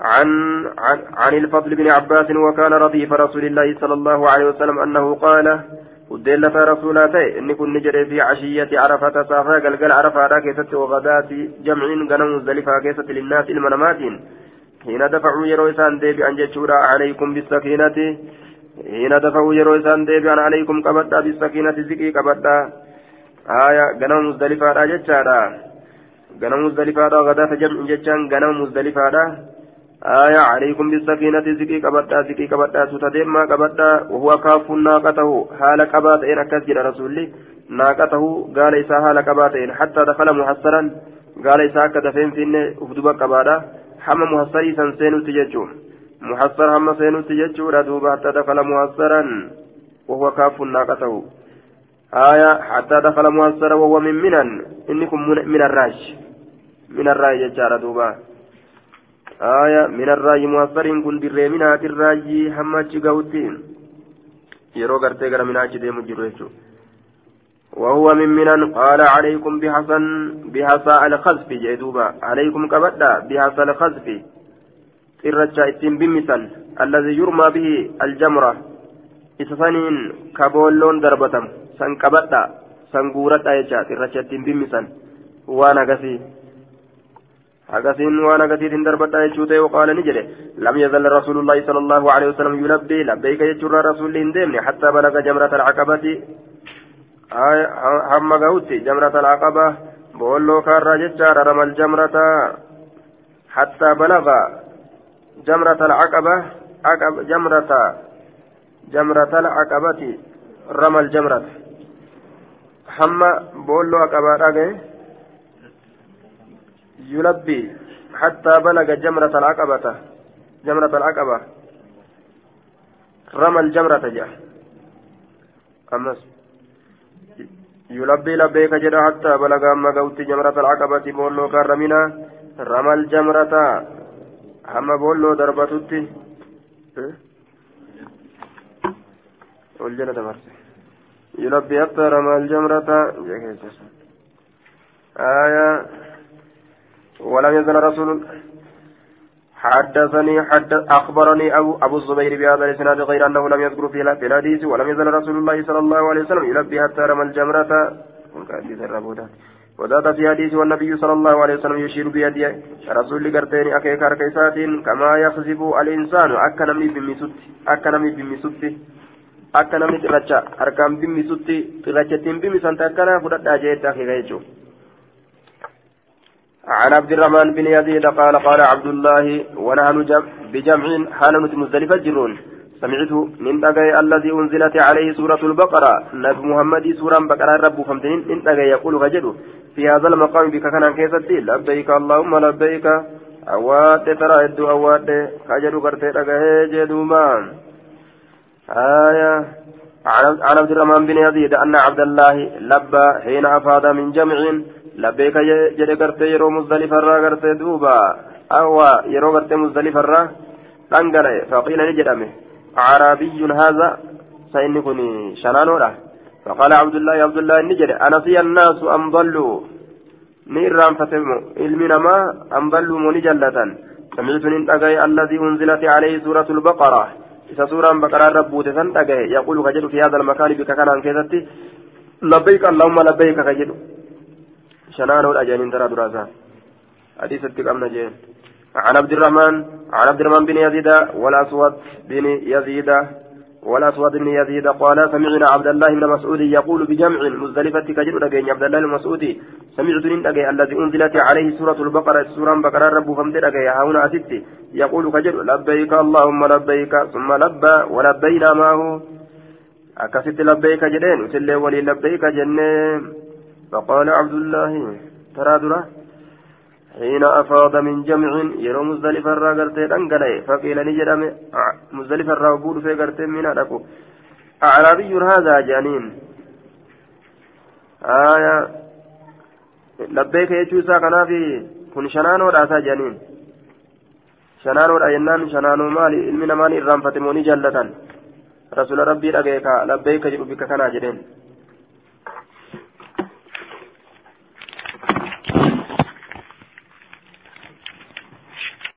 S1: عن عن عن الفضل بن عباس وكان رديف رسول الله صلى الله عليه وسلم أنه قال ودلة رسولاتي إني كن نجري في عشية عرفة صافا قلقل عرفة كيست وغداة جمع غنم مزدلفة كيست للناس المنامات حين دفعوا يرويسان ديبي أن جتشورا عليكم بالسكينة حين دفعوا يرويسان ديبي أن عليكم كبدا بالسكينة زكي كبدا آية غنم مزدلفة جتشارا غنم مزدلفة غداة جمع جتشان غنم مزدلفة آية عليكم بالسكينة زكي كبدا زكي كبدا ستدم ما كبدا وهو كاف ناقته حال كبات إن أكسجل رسولي ناقته قال إسا حال كبات إن حتى دخل محسرا قال إسا كدفين فين أفدوبا كبادا حما محسري سنسينو تججو محسر حما سينو تججو ردوبا حتى دخل محسرا وهو كاف ناقته آية حتى دخل مهسرا وهو من منن إنكم من الراج من الراج جار دوبا آية من الراج مهسر كن دري منات الراج حمد قوتين yeroo gartee gara minaa achi deemu jiru jechuudha وهو من منن قال عليكم بحسن بحساء الخزف جدوبا عليكم كبدا بحساء الخزف irracha ittiin bimmisan allazi yurmaa bihi aljamra isa saniin kaboolloon darbatamu san qabadha san guuradha jecha irracha ittiin bimmisan waan أقسين وأنا قتيل دربت يجوته وقال نجري لم يزل رسول الله صلى الله عليه وسلم يلبي لبيك يجر رسول ديمني حتى بلغ جمرة العقبة هم قوتي جمرة العقبة بولو كان رجل رمى الجمرة حتى بلغ جمرة العقبة عقب جمرة جمرة العقبة رمى الجمرة حما بولو عقبة يلبي حتى بلغ جمرة العقبة. جمرة العقبة. رمى الجمرة جاء. أمس يلبي لبيك جدا حتى بلغ أما قوت جمرة العقبة بولو كرمنا رمى الجمرة. hamma boolloo darbatutti ol jala dabarse يلبي حتى رمى الجمرة. آية ولم يزل رسول حدثني حد أخبرني أبو, أبو الزبير بهذا الإسناد غير أنه لم يذكر في الحديث ولم يزل رسول الله صلى الله عليه وسلم يلبي حتى رمى الجمرة. وزاد في حديث والنبي صلى الله عليه وسلم يشير بيده رسول قرتين أكيك أركيسات كما يخزب الإنسان. أكنمي بمسوت أكنمي بمسوت. أكنمي ترجع أركام بمسوت. ترجع بمسان تأكنا فدت أجيت أخي غيجو عن عبد الرحمن بن يزيد قال قال عبد الله ونحن بجمع حال مزدلفة جرون سمعت من دقي الذي أنزلت عليه سورة البقرة. نبي محمد سورة بقرة رب فمتين من دقي يقول غجدو في هذا المقام بك كان كيستي لبيك اللهم لبيك. أواد ترى إدو أواد. خجدو كرتي دقي جدوما آية. عن عبد الرحمن بن يزيد أن عبد الله لبى حين أفاد من جمع لبيك جد كرتي يرو مزدلفة را كرتي دوبا أو يرو كرتي مزدلفة را فقيل نجدمه أعرابي هذا سإني كني شنانورا فقال عبد الله عبد الله النجري أنسي الناس أم ضلوا نيران فتموا علمنا ما أم ضلوا منجلة سمعت ننتقي الذي أنزلت عليه سورة البقرة إذا سورة بقرة ربوت تنتقي يقول كجد في هذا المكان بك كان كذتي لبيك اللهم لبيك كجد شنانور أجانين ترى دراسة. حديث التقامنا جين. عن عبد الرحمن عن عبد الرحمن بن يزيد والأسود بن يزيد والأسود بن يزيد قال سمعنا عبد الله بن مسعود يقول بجمع مزدلفة كجر لقين عبد الله بن مسعود سمعت من الذي أنزلت عليه سورة البقرة سورة بقرة رب فمد هنا أتت. يقول كجر لبيك اللهم لبيك ثم لبى ولبينا معه أكست لبيك جدين. وسلي ولي لبيك جنين. فقال عبد الله ترى دره حين أفاض من جمع يرو مزدلفة الرا قرتي دنقلي فقيل نجرم مزدلفة الرا وقول في قرتي من أدكو أعرابي هذا جانين. آية لبيك يجوسا كنا في كن شنانو راسا جانين. شنانو رأينان شنانو مالي مالي الرام فتموني جلة رسول ربي رقيك لبيك جئ بك كنا جرين.